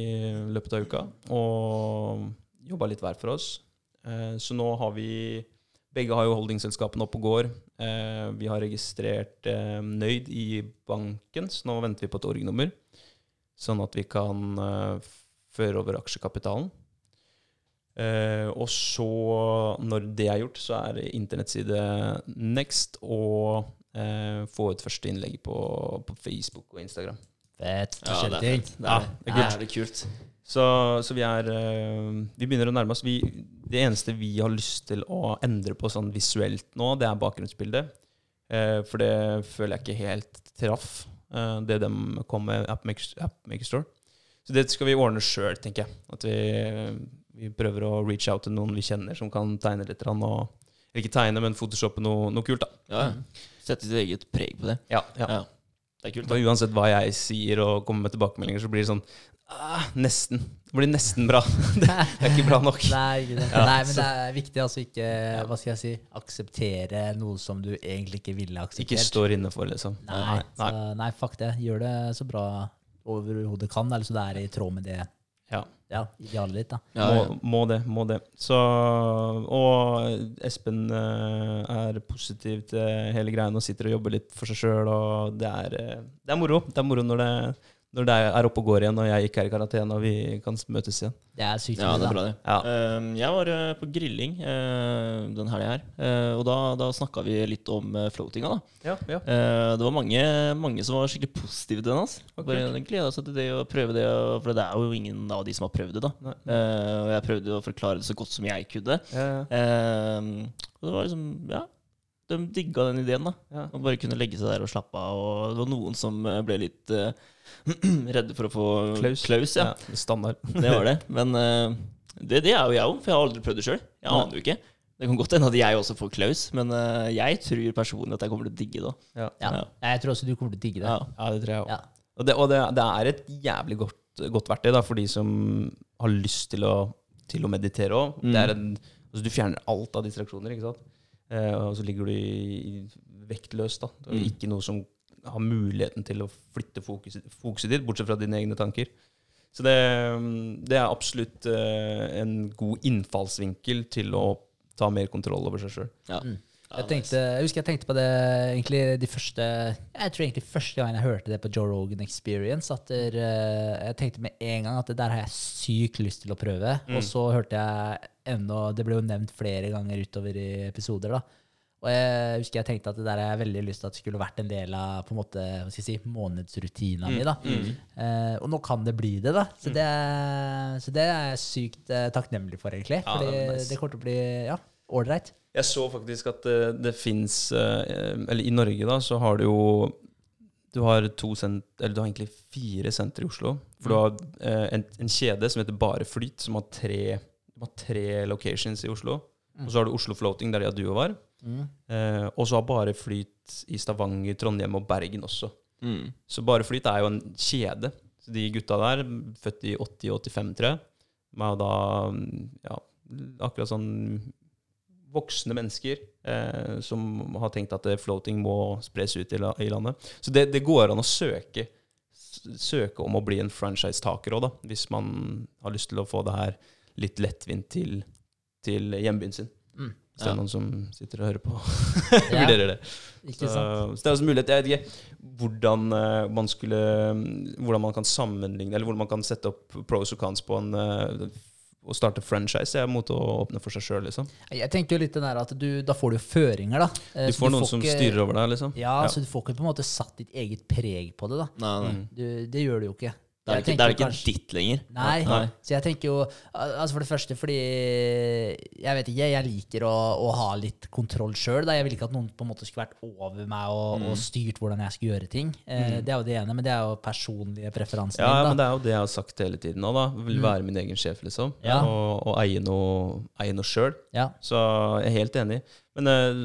løpet av uka, og jobba litt hver for oss. Eh, så nå har vi begge har jo holdingselskapene oppe og går. Eh, vi har registrert eh, Nøyd i banken, så nå venter vi på et org-nummer. Sånn at vi kan eh, føre over aksjekapitalen. Eh, og så, når det er gjort, så er internettside next og eh, få ut første innlegg på, på Facebook og Instagram. Fett. Ja, det er fett. Det Ja, er, det er det kult. er kult. Så, så vi er eh, Vi begynner å nærme oss. Vi, det eneste vi har lyst til å endre på sånn visuelt nå, det er bakgrunnsbildet. Eh, for det føler jeg ikke helt traff, eh, det de kom med App Maker Store. Så det skal vi ordne sjøl, tenker jeg. At vi, vi prøver å reach out til noen vi kjenner som kan tegne litt. Og, eller ikke tegne, men photoshoppe noe, noe kult, da. Ja. Sette sitt eget preg på det. Ja, ja. Ja. Det er kult. Da. uansett hva jeg sier og kommer med tilbakemeldinger, så blir det sånn Ah, nesten. Det blir nesten bra. det er ikke bra nok. Nei, ikke. Ja, Nei, men det er viktig altså ikke hva skal jeg si, akseptere noe som du egentlig ikke ville akseptert. Ikke står inne for, liksom. Nei, Nei. Så, nei, fuck det. Gjør det så bra overhodet kan, eller så det er i tråd med det Ja. ja, idealet ditt. da. Ja. Må, må det. Må det. Så, og Espen eh, er positiv til hele greia og sitter og jobber litt for seg sjøl. Og det er, eh, det er moro. Det er moro når det, når det er oppe og går igjen, og jeg ikke er i karantene og vi kan møtes igjen. Det er sykt Ja, det er bra, det. Ja. Eh, jeg var eh, på grilling uh, den helga her, eh, og da, da snakka vi litt om floatinga. da. Ja, ja. Eh, det var mange, mange som var skikkelig positive til den. Altså. Okay. Bare gleda seg til det å prøve det, for det er jo ingen av de som har prøvd det. da. Nei. Eh, og jeg prøvde å forklare det så godt som jeg kunne. Ja, ja. Eh, og det var liksom, ja, de digga den ideen. da. Ja. Å bare kunne legge seg der og slappe av. Og det var noen som eh, ble litt uh, redde for å få Klaus. ja. Ja, er standard. Det var det. Men uh, det, det er jo jeg òg, for jeg har aldri prøvd det sjøl. Jeg aner jo ikke. Det kan godt hende at jeg også får klaus, men uh, jeg tror personlig at jeg kommer til å digge det. Ja. Ja. Ja. Jeg tror også du kommer til å digge det. Ja. ja, det tror jeg òg. Ja. Og, det, og det, det er et jævlig godt, godt verktøy da, for de som har lyst til å, til å meditere òg. Mm. Altså, du fjerner alt av distraksjoner, ikke sant. Eh, og så ligger du vektløs. da. Det er Mm. ikke noe som har muligheten til å flytte fokuset, fokuset ditt, bortsett fra dine egne tanker. Så det, det er absolutt eh, en god innfallsvinkel til å ta mer kontroll over seg sjøl. Ja. Mm. Jeg, tenkte, jeg husker jeg tenkte på det egentlig de første Jeg tror egentlig første gang jeg hørte det på Joe Rogan Experience. At der, eh, Jeg tenkte med en gang at det der har jeg sykt lyst til å prøve. Mm. Og så hørte jeg ennå Det ble jo nevnt flere ganger utover i episoder. da Og jeg husker jeg tenkte at det der har jeg veldig lyst til at det skulle vært en del av på en måte, hva skal jeg si, månedsrutina mi. da Eh, Og nå kan det bli det, da. Så det, er- så det er jeg sykt eh, takknemlig for, egentlig. Ja, Fordi det nice. det kommer til å bli ja, ålreit. Jeg så faktisk at det, det fins Eller i Norge, da, så har du jo Du har sent, eller du har egentlig fire sentre i Oslo. For du har eh, en, en kjede som heter Bare Flyt, som har tre, har tre locations i Oslo. Og så har du Oslo Floating, der de Duo var. Mm. Eh, og så har Bare Flyt i Stavanger, Trondheim og Bergen også. Mm. Så Bare Flyt er jo en kjede. Så de gutta der, født i 80-85, tror jeg, er da ja, akkurat sånn voksne mennesker eh, som har tenkt at eh, floating må spres ut i, la, i landet. Så det, det går an å søke, søke om å bli en franchisetaker òg, hvis man har lyst til å få det her litt lettvint til, til hjembyen sin. Mm. Hvis det er noen som sitter og hører på og vurderer det. ikke Så, så det er også mulighet. Jeg vet ikke hvordan eh, man skulle Hvordan man kan sammenligne Eller hvordan man kan sette opp pros og cons på en eh, å starte franchise. Er mot å åpne for seg sjøl, liksom. Jeg tenker jo litt den der at du, da får du jo føringer, da. Eh, Du så får noen som ikke- styrer over deg, liksom. Ja, så du får ikke på en måte satt ditt eget preg på det, da. Nei, nei. Mm. Du, det gjør du jo ikke. Det er ikke, det er ikke kanskje- ditt lenger. Nei. Nei. Så jeg tenker jo Altså For det første fordi Jeg vet ikke, jeg liker å, å ha litt kontroll sjøl. Jeg vil ikke at noen på en måte skulle vært over meg og, Mm. og styrt hvordan jeg skulle gjøre ting. Eh, Det er jo det ene, men det er jo personlige preferanser. Ja, ja, men det er jo det jeg har sagt hele tiden òg. Vil være min egen sjef, liksom. Ja. Og, og eie noe, eie noe sjøl. Ja. Så jeg er helt enig. Men eh,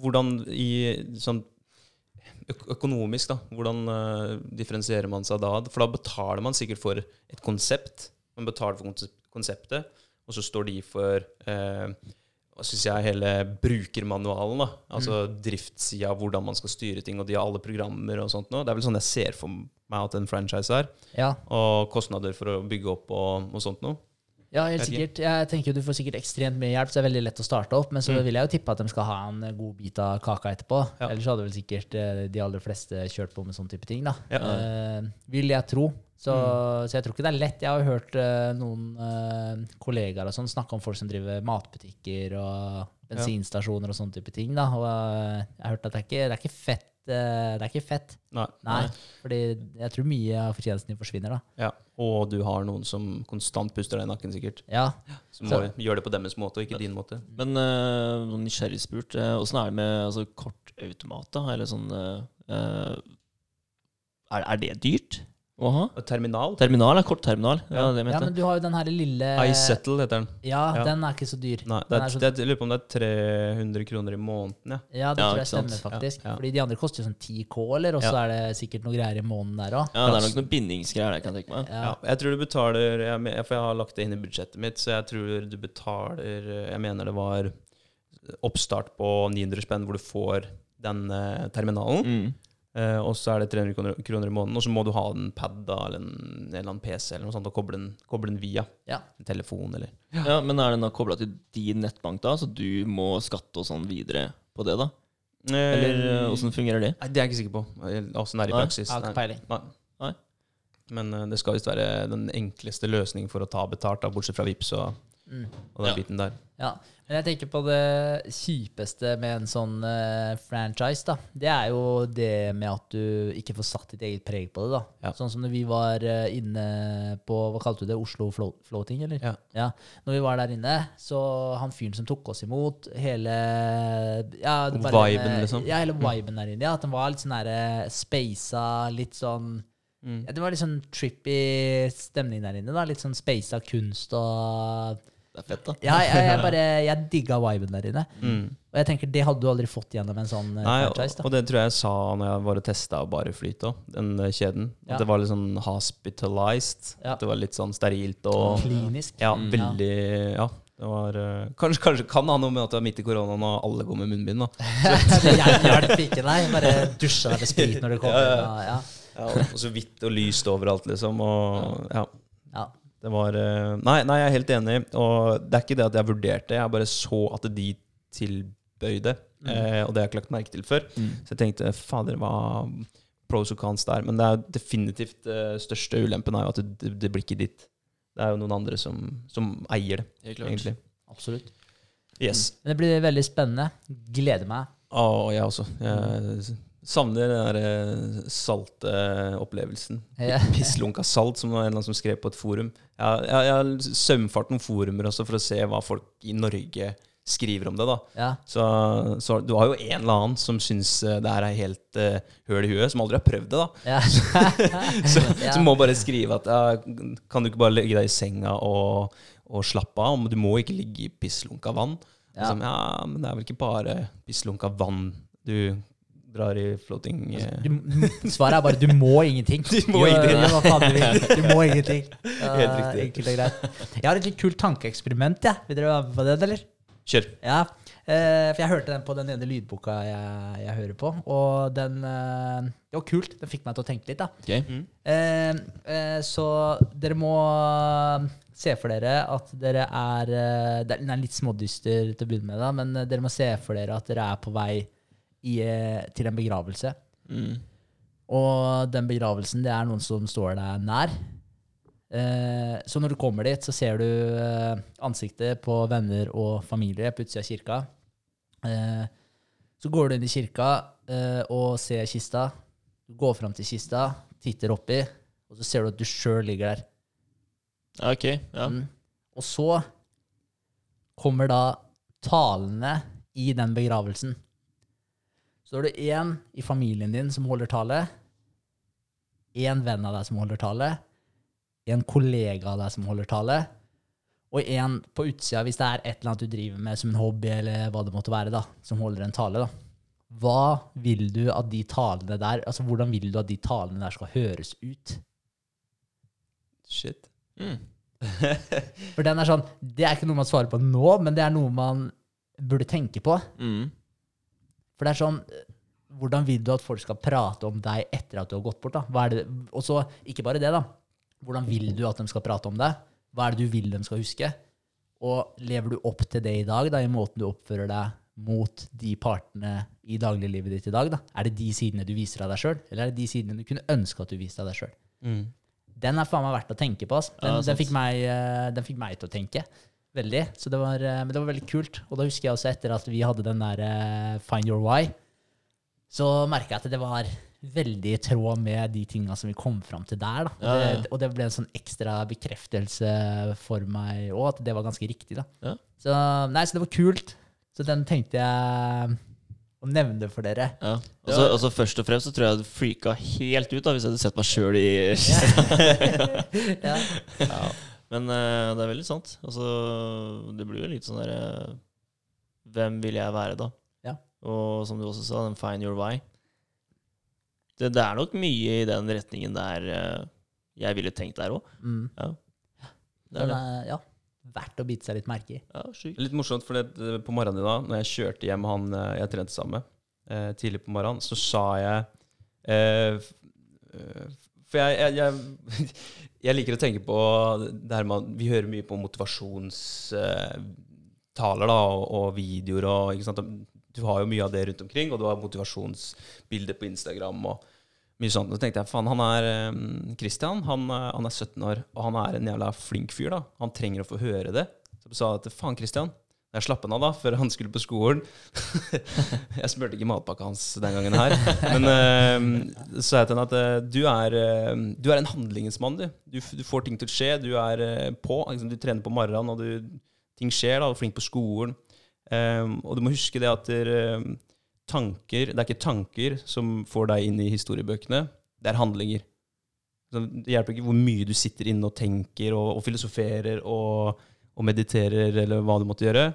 hvordan i sånn økonomisk, da, hvordan uh, differensierer man seg da? For da betaler man sikkert for et konsept. Man betaler for konseptet, og så står de for uh, hva synes jeg, hele brukermanualen. da, Altså driftssida, hvordan man skal styre ting, og de har alle programmer og sånt. nå. Det er vel sånn jeg ser for meg at en franchise er. Ja. Og kostnader for å bygge opp og, og sånt noe. Ja, helt sikkert. Jeg tenker Du får sikkert ekstremt mye hjelp, så det er veldig lett å starte opp. Men så Mm. vil jeg jo tippe at de skal ha en god bit av kaka etterpå. Ja. Ellers hadde vel sikkert eh, de aller fleste kjørt på med sånn type ting. da. Ja. Uh, vil jeg tro. Så, Mm. så jeg tror ikke det er lett. Jeg har hørt uh, noen uh, kollegaer og sånn snakke om folk som driver matbutikker og bensinstasjoner og sånne type ting. da. Og jeg har hørt at det er ikke, det er ikke fett. Eh, det er ikke fett. Nei. Nei. Fordi jeg tror mye av fortjenesten din forsvinner, da. Ja. Og du har noen som konstant puster deg i nakken, sikkert. Ja. Som må gjøre det på deres måte, og ikke din måte. Men uh, nysgjerrig spurt, åssen uh, er det med altså, kortautomater? Eller sånn uh, eh, er, er det dyrt Aha. Terminal. Terminal er kortterminal. Ja, det Ja, men du har jo den her lille iSettle heter den. Ja, Ja. den er ikke så dyr. Nei, det er, er så- det jeg lurer på om det er 300 kroner i måneden, ja. Ja, det Ja, tror jeg stemmer, sant. faktisk. Ja, ja. Fordi de andre koster jo sånn 10K, eller? Og så Ja. er det sikkert noe greier i måneden der òg. Ja, det er nok noen bindingsgreier der, kan jeg tenke meg. Ja. Ja, jeg tror du betaler jeg, For jeg har lagt det inn i budsjettet mitt, så jeg tror du betaler Jeg mener det var oppstart på 900 spenn, hvor du får den eh, terminalen. Mm. Eh, og så er det 300 kroner, kroner i måneden. Og så må du ha en pad da, eller en, en eller annen PC eller noe sånt, og koble den, koble den via Ja. en telefon eller Ja, Men er den da kobla til din nettbank, da, så du må skatte og sånn videre på det, da? Eller Eh, åssen fungerer det? Nei, Det er jeg ikke sikker på. Åssen det er i praksis. Nei. Nei. Nei. Men uh, det skal visst være den enkleste løsningen for å ta betalt, da, bortsett fra Vipps og, Mm. og den Ja. biten der. Ja, men jeg tenker på det kjipeste med en sånn uh, franchise, da. Det er jo det med at du ikke får satt ditt eget preg på det, da. Ja. Sånn som når vi var uh, inne på, hva kalte du det, Oslo Flo Floating, eller? Ja. Når vi var der inne, så han fyren som tok oss imot, hele ja, Viben, liksom? Ja, hele viben der inne. Ja, at den var litt sånn derre spasa, litt sånn Mm. ja, Det var litt sånn trippy stemning der inne, da. Litt sånn spasa kunst og Det er fett, da. ja, jeg, jeg bare Jeg digga viben der inne. Mm. Og jeg tenker det hadde du aldri fått gjennom en sånn eh, Nei, franchise. da og det tror jeg jeg sa når jeg var og testa bare flyt òg, den eh, kjeden. Ja. At det var litt sånn hospitalized. Ja. At det var litt sånn sterilt og Klinisk. Ja, Mm. veldig Ja. Det var eh, Kanskje, kanskje kan ha noe med at det er midt i koronaen og alle går med munnbind, da. det hjelper ikke deg. Bare dusje deg med sprit når du kommer. Ja, Ja, Ja, og så hvitt og lyst overalt, liksom. Og ja. Det var eh, Nei, nei, jeg er helt enig. Og det er ikke det at jeg vurderte, jeg bare så at de tilbøyde. Eh, og det har jeg ikke lagt merke til før. Mm. Så jeg tenkte fader, hva pros og cons der. Men det er definitivt eh, største ulempen er jo at det, det, det blir ikke ditt. Det er jo noen andre som, som eier det, egentlig. Absolutt. Yes. Men det blir veldig spennende. Gleder meg. Å, jeg også. Jeg savner den der eh, salte opplevelsen. Ja. Pisslunka salt, som var en eller annen som skrev på et forum. Jeg, jeg, jeg har saumfart noen forumer også for å se hva folk i Norge skriver om det. da. Ja. Så, så du har jo en eller annen som syns eh, det her er helt uh, høl i huet, som aldri har prøvd det. da. Ja. Så, Ja. så må bare skrive at ja, kan du ikke bare legge deg i senga og, og slappe av? Du må ikke ligge i pisslunka vann. Ja. Ja. ja, men det er vel ikke bare pisslunka vann du drar i floating eh. Du, svaret er bare du må ingenting. Du må ingenting. gjør hva faen du vil. Du må ingenting. Helt riktig. Enkelt og greit. Jeg har et litt kult tankeeksperiment. Ja. Vil dere være med på det, eller? Kjør. Ja, eh, for jeg hørte den på den ene lydboka jeg, jeg hører på, og den eh, Det var kult. Den fikk meg til å tenke litt, da. Ok. Eh, eh, så dere må se for dere at dere er Den er litt smådyster til å begynne med, da, men dere må se for dere at dere er på vei i, eh, til en begravelse. Mm. Og den begravelsen, det er noen som står deg nær. Eh, så når du kommer dit, så ser du eh, ansiktet på venner og familie på utsida av kirka. Eh, så går du inn i kirka eh, og ser kista. Du går fram til kista, titter oppi, og så ser du at du sjøl ligger der. Ok. Ja. Mm. Og så kommer da talene i den begravelsen. Så har du én i familien din som holder tale, én venn av deg som holder tale, en kollega av deg som holder tale, og en på utsida, hvis det er et eller annet du driver med som en hobby, eller hva det måtte være, da, som holder en tale. da. Hva vil du at de talene der, altså Hvordan vil du at de talene der skal høres ut? Shit. Mm. For den er sånn, Det er ikke noe man svarer på nå, men det er noe man burde tenke på. Mm. For det er sånn Hvordan vil du at folk skal prate om deg etter at du har gått bort? da? Hva er det, og så, ikke bare det, da. Hvordan vil du at de skal prate om deg? Hva er det du vil de skal huske? Og lever du opp til det i dag, da, i måten du oppfører deg mot de partene i dagliglivet ditt i dag? da? Er det de sidene du viser av deg sjøl, eller er det de sidene du kunne ønske at du viste av deg sjøl? Mm. Den er faen meg verdt å tenke på. Altså. Den, Ja, den, fikk meg, eh, den fikk meg til å tenke. Veldig. Så det var, eh, men det var veldig kult. Og da husker jeg også etter at vi hadde den der eh, Find Your Why, så merka jeg at det var veldig i tråd med de tinga som vi kom fram til der. da. Og, Ja, ja, ja. Det, og det ble en sånn ekstra bekreftelse for meg òg, at det var ganske riktig. da. Ja. Så, nei, så det var kult. Så den tenkte jeg å nevne for dere. Ja. Og så- først og fremst så tror jeg hadde freaka helt ut da hvis jeg hadde sett meg sjøl i Ja. ja. Men uh, det er veldig sant. Altså, det blir jo litt sånn derre Hvem vil jeg være, da? Ja. Og som du også sa, den find your why. Det, det er nok mye i den retningen der uh, jeg ville tenkt der òg. Mm. Ja. Det er det. ja, verdt å bite seg litt merke i. Ja, sykt. Litt morsomt, for det, på morgenen i dag, når jeg kjørte hjem han eh, jeg trente sammen med, eh, tidlig på morgenen, så sa jeg For jeg, jeg, jeg, jeg liker å tenke på det her med Vi hører mye på motivasjonstaler da, og, og videoer og? Du har jo mye av det rundt omkring, og du har motivasjonsbilder på Instagram og mye sånt. Så tenkte jeg, faen, han er eh, Christian, han, eh, han er 17 år, og han er en jævla flink fyr, da. Han trenger å få høre det. Så jeg sa at faen, Christian, jeg slapp han av da, før han skulle på skolen. jeg smurte ikke matpakka hans den gangen her. Men uh, så sa jeg til han at uh, du, er, uh, du er en handlingens mann, du. Du, du får ting til å skje. Du er eh, på. Liksom, du trener på morgenen, og du, ting skjer. da, Du er flink på skolen. Um, og du må huske det at eh, tanker Det er ikke tanker som får deg inn i historiebøkene. Det er handlinger. Så det hjelper ikke hvor mye du sitter inne og tenker og, og filosoferer og, og mediterer, eller hva du måtte gjøre.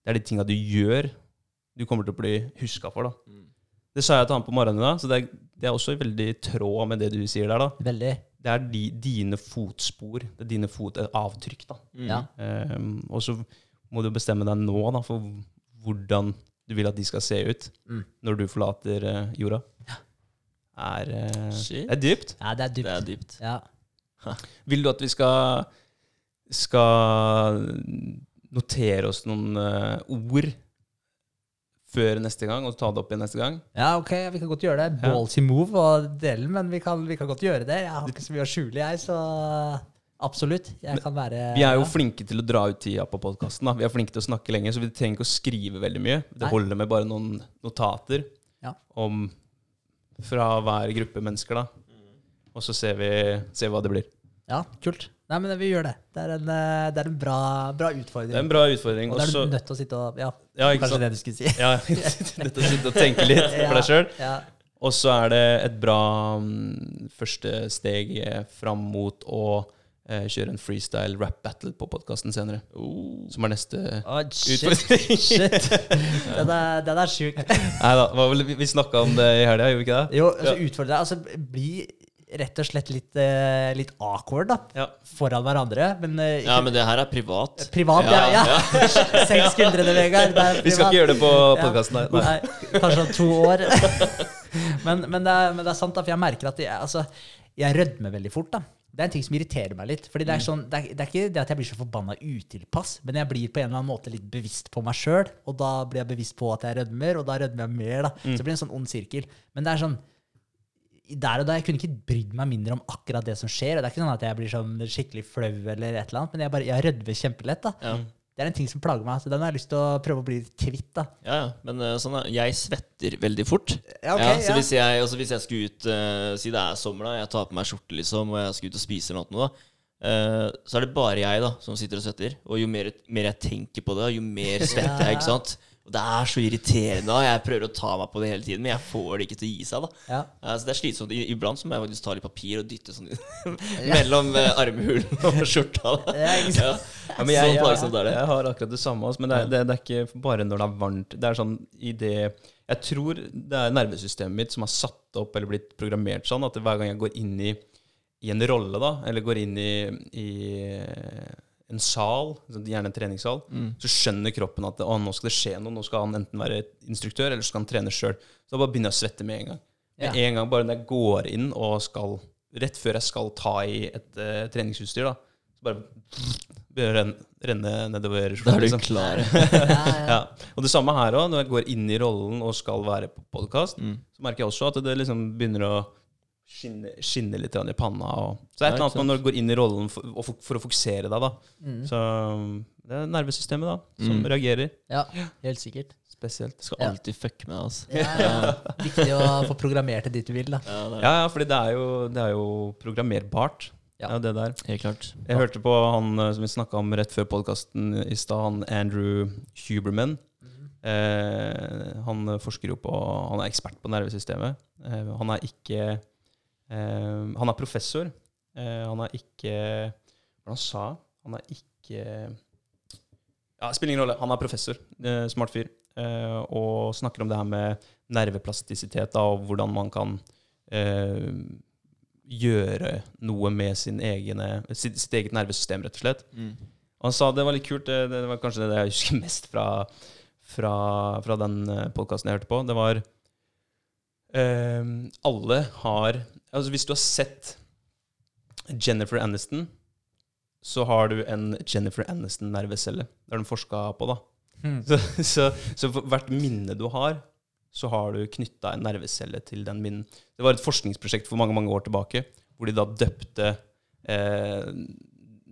Det er de tinga du gjør, du kommer til å bli huska for. da. Mm. Det sa jeg til han på morgenen, da, så det er, det er også veldig i tråd med det du sier der. da. Veldig. Det er de, dine fotspor, det er dine fotavtrykk. da. Mm. Ja. Um, og så må du bestemme deg nå da, for hvordan du vil at de skal se ut Mm. når du forlater uh, jorda. Er, uh, det er dypt. Ja, det er dypt. Det er dypt. Ja. Vil du at vi skal, skal notere oss noen uh, ord før neste gang, og ta det opp igjen neste gang? ja, ok, vi kan godt gjøre det. Ballsy move og delen, men vi kan, vi kan godt gjøre det. Jeg har ikke så mye å skjule, jeg, så absolutt. Jeg kan være Vi er jo ja. flinke til å dra ut tida på podkasten. Vi er flinke til å snakke lenge, så vi trenger ikke å skrive veldig mye. Det Nei. holder med bare noen notater Ja. om fra hver gruppe mennesker, da. Og så ser vi, ser vi hva det blir. Ja, kult. Nei, men vi gjør det. Det er en, eh, det er en bra, bra Det er en bra utfordring. og da er Også, du nødt til å sitte og Ja, ja, ikke kanskje sant? det du skulle si. Ja, nødt til å sitte og tenke litt for deg sjøl. Ja, Og så er det et bra um, første steg eh, fram mot å uh, kjøre en freestyle rap battle på podkasten senere. Som er neste Å, shit. utfordring. shit. Den er, den er sjuk. Nei da, Vi, vi snakka om det i helga, gjorde vi ikke det? Jo, altså, utfordre deg. Altså, bli rett og slett litt, uh, litt awkward da, Ja. foran hverandre. Men, eh, Ja, men det her er privat. privat, ja. ja. Senk skuldrene, Vegard. Det er Vi skal ikke gjøre det på Ja. podkasten, nei. nei. Nei, kanskje om to år. men, men, det er, men det er sant, da, for jeg merker at jeg, altså, jeg rødmer veldig fort. da. Det er en ting som irriterer meg litt. Fordi det er, sånn, det er, det er ikke det at jeg blir så forbanna utilpass, men jeg blir på en eller annen måte litt bevisst på meg sjøl. Og da blir jeg bevisst på at jeg rødmer, og da rødmer jeg mer. da. Så det blir en sånn ond sirkel. Men det er sånn der og da, Jeg kunne ikke brydd meg mindre om akkurat det som skjer. og Det er ikke sånn at jeg blir sånn skikkelig flau, eller et eller annet, men jeg, bare, jeg rødmer kjempelett. da. Ja. Det er en ting som plager meg, så den har jeg lyst til å prøve å bli kvitt. da. Ja, ja. Men eh, sånn er, jeg svetter veldig fort. Ja, ok, så ja. hvis jeg, også hvis jeg skulle ut uh, Si det er sommer, da. Jeg tar på meg skjorte, liksom, og jeg skal ut og spise eller noe, da. uh, så er det bare jeg da som sitter og svetter. Og jo mer, mer jeg tenker på det, jo mer svetter jeg. ikke sant? Og det er så irriterende. da Jeg prøver å ta meg på det hele tiden, men jeg får det ikke til å gi seg. da Ja. Ja, så det er slitsomt. Iblant så må jeg faktisk ta litt papir og dytte sånn mellom eh, armhulen og skjorta. da Ja. Men jeg, jeg, jeg, jeg har akkurat det samme, også, men det er, det, det er ikke bare når det er varmt. Det er sånn i det Jeg tror det er nervesystemet mitt som har satt opp eller blitt programmert sånn at hver gang jeg går inn i, i en rolle, da, eller går inn i, i en sal, sånn gjerne en treningssal, så skjønner kroppen at å, nå skal det skje noe. Nå skal han enten være instruktør, eller så skal han trene sjøl. Så da bare begynner jeg å svette med en gang. Med Ja. en gang bare når jeg går inn og skal Rett før jeg skal ta i et uh, treningsutstyr, da, så bare begynner det å renne, renne nedover Da er du liksom. klar. Ja. Og det samme her òg, når jeg går inn i rollen og skal være på podkast, Mm. så merker jeg også at det liksom begynner å skinne, skinne litt i panna. Og, så det er et eller annet når du går inn i rollen for, for, for å fokusere deg, da. Mm. Så det er nervesystemet da, som Mm. reagerer Ja, helt sikkert. spesielt. Jeg skal Ja. alltid fucke med altså. Ja, ja. Viktig å få programmert det dit du vil. da. Ja, Ja, ja, fordi det er jo, det er jo programmerbart. Ja. jo det der. helt klart. Jeg hørte på han eh, som vi snakka om rett før podkasten i stad, han Andrew Huberman. Eh, han forsker jo på Han er ekspert på nervesystemet. Eh, han er ikke Han er professor. Eh, han er ikke Hva han sa han? er ikke Ja, spiller ingen rolle. Han er professor. Eh, smart fyr. Eh, og snakker om det her med nerveplastisitet da, og hvordan man kan eh, gjøre noe med sin egne, sitt, sitt eget nervesystem, rett og slett. Mm. Og han sa det var litt kult. Det, det var kanskje det jeg husker mest fra, fra, fra den podkasten jeg hørte på. Det var eh, Alle har Altså, hvis du har sett Jennifer Aniston, så har du en Jennifer Aniston-nervecelle. Det har de forska på, da. Mm. Så, så, så for hvert minne du har, så har du knytta en nervecelle til den minnen. Det var et forskningsprosjekt for mange mange år tilbake hvor de da døpte eh,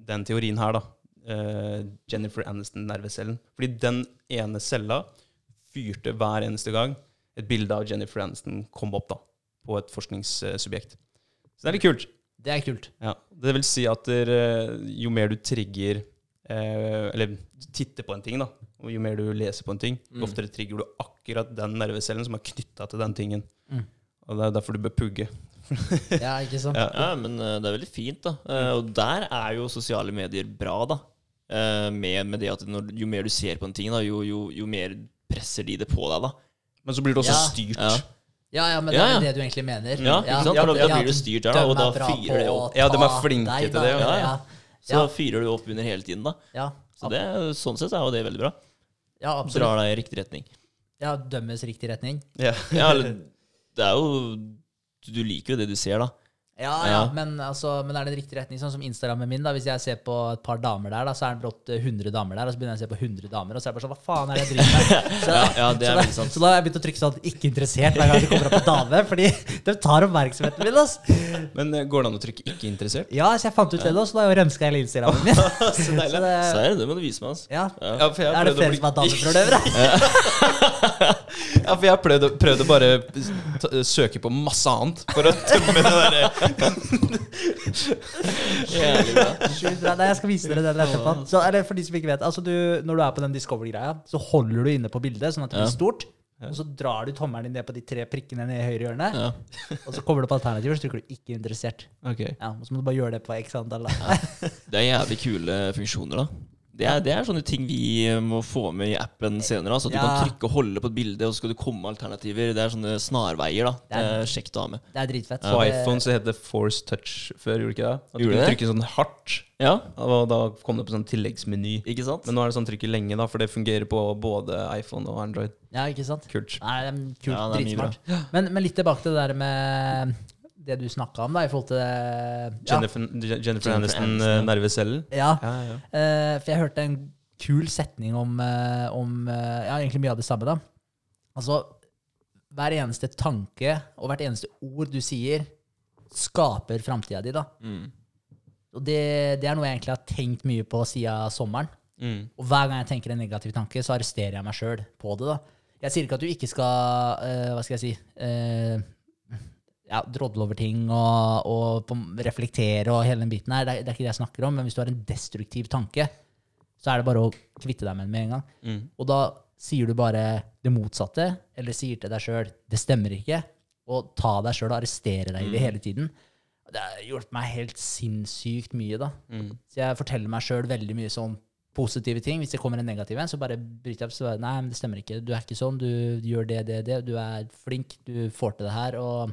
den teorien her, da. Eh, Jennifer Aniston-nervecellen. Fordi den ene cella fyrte hver eneste gang et bilde av Jennifer Aniston kom opp da, på et forskningssubjekt. Så det er litt kult. Det er kult. Ja, Det vil si at der, eh, jo mer du trigger eh, Eller titter på en ting, da, og jo mer du leser på en ting, jo Mm. oftere trigger du akkurat den nervecellen som er knytta til den tingen. Mm. Og Det er derfor du bør pugge. Ja, ikke sant? Ja. Ja, men eh, det er veldig fint, da. Eh, og der er jo sosiale medier bra, da. Eh, med, med det at når, jo mer du ser på en ting, da, jo, jo, jo mer presser de det på deg, da. Men så blir det også Ja. styrt. Ja. Ja, ja, men det er ja. det du egentlig mener. Ja, ikke sant? Ja, Da, da blir du styrt der, og da er fyrer det opp. Ja, de er flinke deg, til det, ja. Ja, Så fyrer du opp under hele tiden, da. ja. Så det, sånn sett er jo det veldig bra. ja, absolutt. Drar deg i riktig retning. Ja, dømmes riktig retning. Ja. Ja, det er jo Du liker jo det du ser, da. Ja, ja, men, altså, men er det en riktig retning? Sånn som Instagrammen min, da. Hvis jeg ser på et par damer der, da, så er det brått eh, 100 damer der, og så begynner jeg å se på 100 damer, og så er det bare sånn Hva faen er det jeg driver med? Så, Ja, ja, det er så, sant. så da har jeg begynt å trykke sånn 'ikke interessert' hver gang det kommer opp en dame, fordi de tar oppmerksomheten min. ass. Men eh, går det an å trykke 'ikke interessert'? Ja, så jeg fant ut det, da, så da renska jeg hele Instagrammen min. Så deilig. Så det, Serr, det må du vise meg, altså. ja. Ja, for jeg Er det flere bli- som er dameprøver? Ja, for jeg har prøvd å bare søke på masse annet for å tømme det derre Jævlig bra. Sjukt bra. Nei, jeg skal vise dere den etterpå. Så, eller for de som ikke vet, altså du, Når du er på den Discovery-greia, så holder du inne på bildet, sånn at det blir stort. Og så drar du tommelen din ned på de tre prikkene nede i høyre hjørne. Ja. Og så kommer du på alternativer, så trykker du 'ikke interessert'. Okay. Ja, og så må du bare gjøre det på x antall. Ja. Det er jævlig kule funksjoner, da. Det er, det er sånne ting vi må få med i appen senere. Altså at du Ja. kan trykke og holde på et bilde, og så skal du komme med alternativer. Det er sånne snarveier. da Det er kjekt å ha med. Det er dritfett. På ja. iPhone så het det Force Touch før, gjorde det ikke det? At du kunne det? trykke sånn hardt, Ja, og da kom det på sånn tilleggsmeny. ikke sant? Men nå er det sånn trykke lenge, da, for det fungerer på både iPhone og Android. Ja, ikke sant? Kult. Nei, det er kult. Ja, det er dritsmart. Men, men litt tilbake til det der med det du snakka om, da, i forhold til ja, Jennifer, Jennifer, Jennifer Aniston, Aniston, eh, ja. nervecellen. ja. Ja, ja. Uh, for jeg hørte en kul setning om, uh, om uh, Ja, egentlig mye av det samme, da. Altså, hver eneste tanke og hvert eneste ord du sier, skaper framtida di, da. Mm. Og det, det er noe jeg egentlig har tenkt mye på siden sommeren. Mm. Og hver gang jeg tenker en negativ tanke, så arresterer jeg meg sjøl på det. da. Jeg sier ikke at du ikke skal eh, Hva skal jeg si eh, ja, Drodle over ting og, og reflektere og hele den biten her. Det er, det er ikke det jeg snakker om. Men hvis du har en destruktiv tanke, så er det bare å kvitte deg med den med en gang. Mm. Og da sier du bare det motsatte, eller sier til deg sjøl 'det stemmer ikke', og ta deg sjøl og arrestere deg i det hele tiden. Det har hjulpet meg helt sinnssykt mye, da. Mm. Så jeg forteller meg sjøl veldig mye sånn positive ting. Hvis det kommer en negativ en, så bare bryter jeg opp. Så nei, men det stemmer ikke. Du er ikke sånn. Du gjør det, det, det. Du er flink. Du får til det her. Og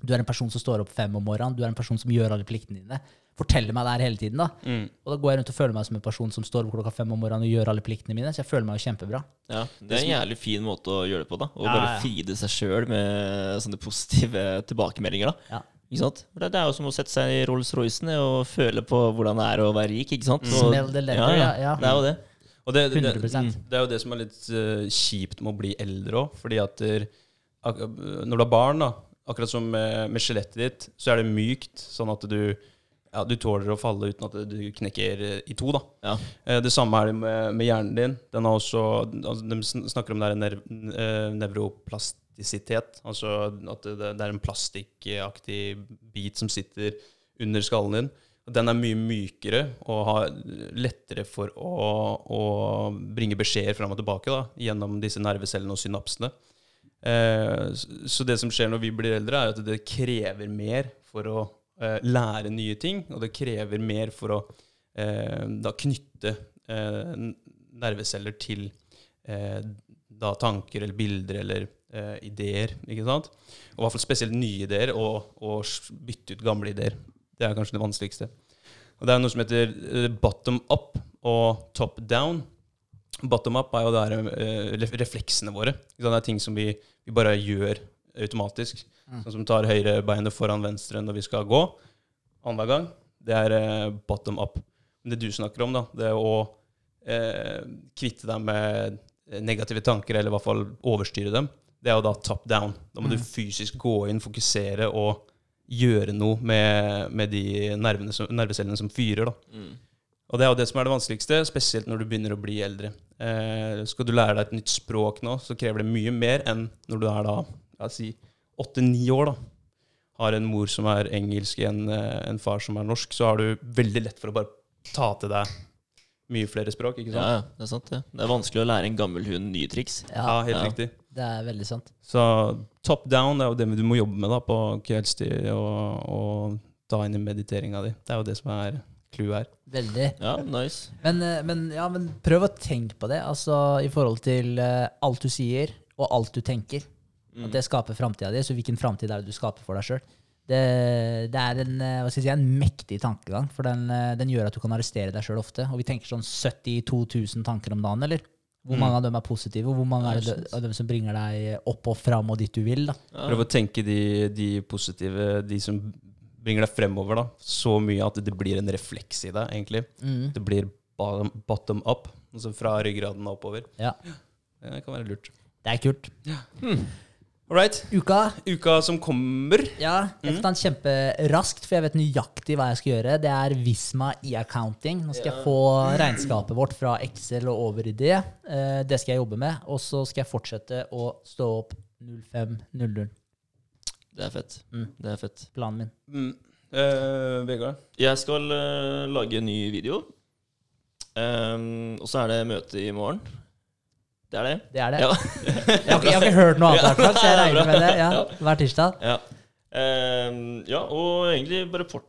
du er en person som står opp fem om morgenen. Du er en person som gjør alle pliktene dine. Forteller meg det her hele tiden, da. Mm. Og da går jeg rundt og føler meg som en person som står opp klokka fem om morgenen og gjør alle pliktene mine. Så jeg føler meg jo kjempebra. Ja, Det er en jævlig fin måte å gjøre det på. da Å Ja, bare ja. feede seg sjøl med sånne positive tilbakemeldinger. da Ja. Ikke sant? Det, det er jo som å sette seg i Rolls-Roycen og føle på hvordan det er å være rik. Ikke sant? Og, Smell the letter, ja, ja. Det er jo det. Og det, det, 100%. det er jo det som er litt uh, kjipt med å bli eldre òg. Fordi at der, når du har barn, da, akkurat som med, med skjelettet ditt, så er det mykt, sånn at du ja, du tåler å falle uten at du knekker i to. da. Ja. Eh, Det samme er det med, med hjernen din. Den har også, altså, de snakker om det her nev eh, nevroplastisitet. Altså at det, det er en plastikkaktig bit som sitter under skallen din. Den er mye mykere og har lettere for å, å bringe beskjeder fram og tilbake da, gjennom disse nervecellene og synapsene. Eh, så det som skjer når vi blir eldre, er at det krever mer for å eh, lære nye ting, og det krever mer for å eh, da knytte nerveceller til da tanker eller bilder eller ideer. ikke sant? Og i hvert fall spesielt nye ideer, og, og bytte ut gamle ideer. Det er kanskje det vanskeligste. Og Det er noe som heter bottom up og top down. Bottom up er jo der, eh, ref- refleksene våre. Det er ting som vi, vi bare gjør automatisk. Sånn som tar høyre beinet foran venstre når vi skal gå. Annenhver gang. Det er eh, bottom up. Men det du snakker om, da, det er å eh, kvitte deg med negative tanker, eller i hvert fall overstyre dem, det er jo da top down. Da må du fysisk gå inn, fokusere og gjøre noe med, med de nervene som, nervecellene som fyrer. da. Mm. Og det er jo det som er det vanskeligste, spesielt når du begynner å bli eldre. Eh, skal du lære deg et nytt språk nå, så krever det mye mer enn når du er da la oss si åtte-ni år. da. Har en mor som er engelsk, en, eh, en far som er norsk, så har du veldig lett for å bare ta til deg mye flere språk. ikke sant? ja, det er sant, det. Det er vanskelig å lære en gammel hund nye triks. Ja, Ja, helt Ja. riktig. det er veldig sant. Så top down er jo det du må jobbe med da på kveldstid, og, og ta inn i mediteringa di. Det er jo det som er clouet her. Veldig. Ja, nice. Men, eh, men, ja, men prøv å tenke på det, altså i forhold til eh, alt du sier, og alt du tenker. At det skaper framtida di. Så hvilken framtid er det du skaper for deg sjøl? Det, det er en, eh, hva skal jeg si, en mektig tankegang, for den, den gjør at du kan arrestere deg sjøl ofte. Og vi tenker sånn 72 000 tanker om dagen, eller? Hvor mange av dem er positive, og hvor mange er det av dem som bringer deg opp og fram og dit du vil? da? Prøv å tenke de, de positive, de som bringer deg fremover, da. Så mye at det blir en refleks i deg, egentlig. Mm. Det blir bottom, up, altså fra ryggraden og oppover. Ja, Det kan være lurt. det er kult. All right. Uka Uka som kommer Ja, jeg får ta den kjemperaskt, for jeg vet nøyaktig hva jeg skal gjøre. Det er Visma e-accounting. Nå skal jeg få regnskapet vårt fra Excel og over i det. Eh, Det skal jeg jobbe med. Og så skal jeg fortsette å stå opp 05.00. Det er fett. Mm. Det er fett. Planen min. mm. eh, Vegard? Jeg skal eh, lage en ny video. Um, og så er det møte i morgen. Det er det. Det er det. Ja. Jeg, har, ikke- jeg har ikke hørt noe annet, hvert så jeg regner med det. Ja, hver tirsdag. ja. Um, ja, og egentlig bare fortsett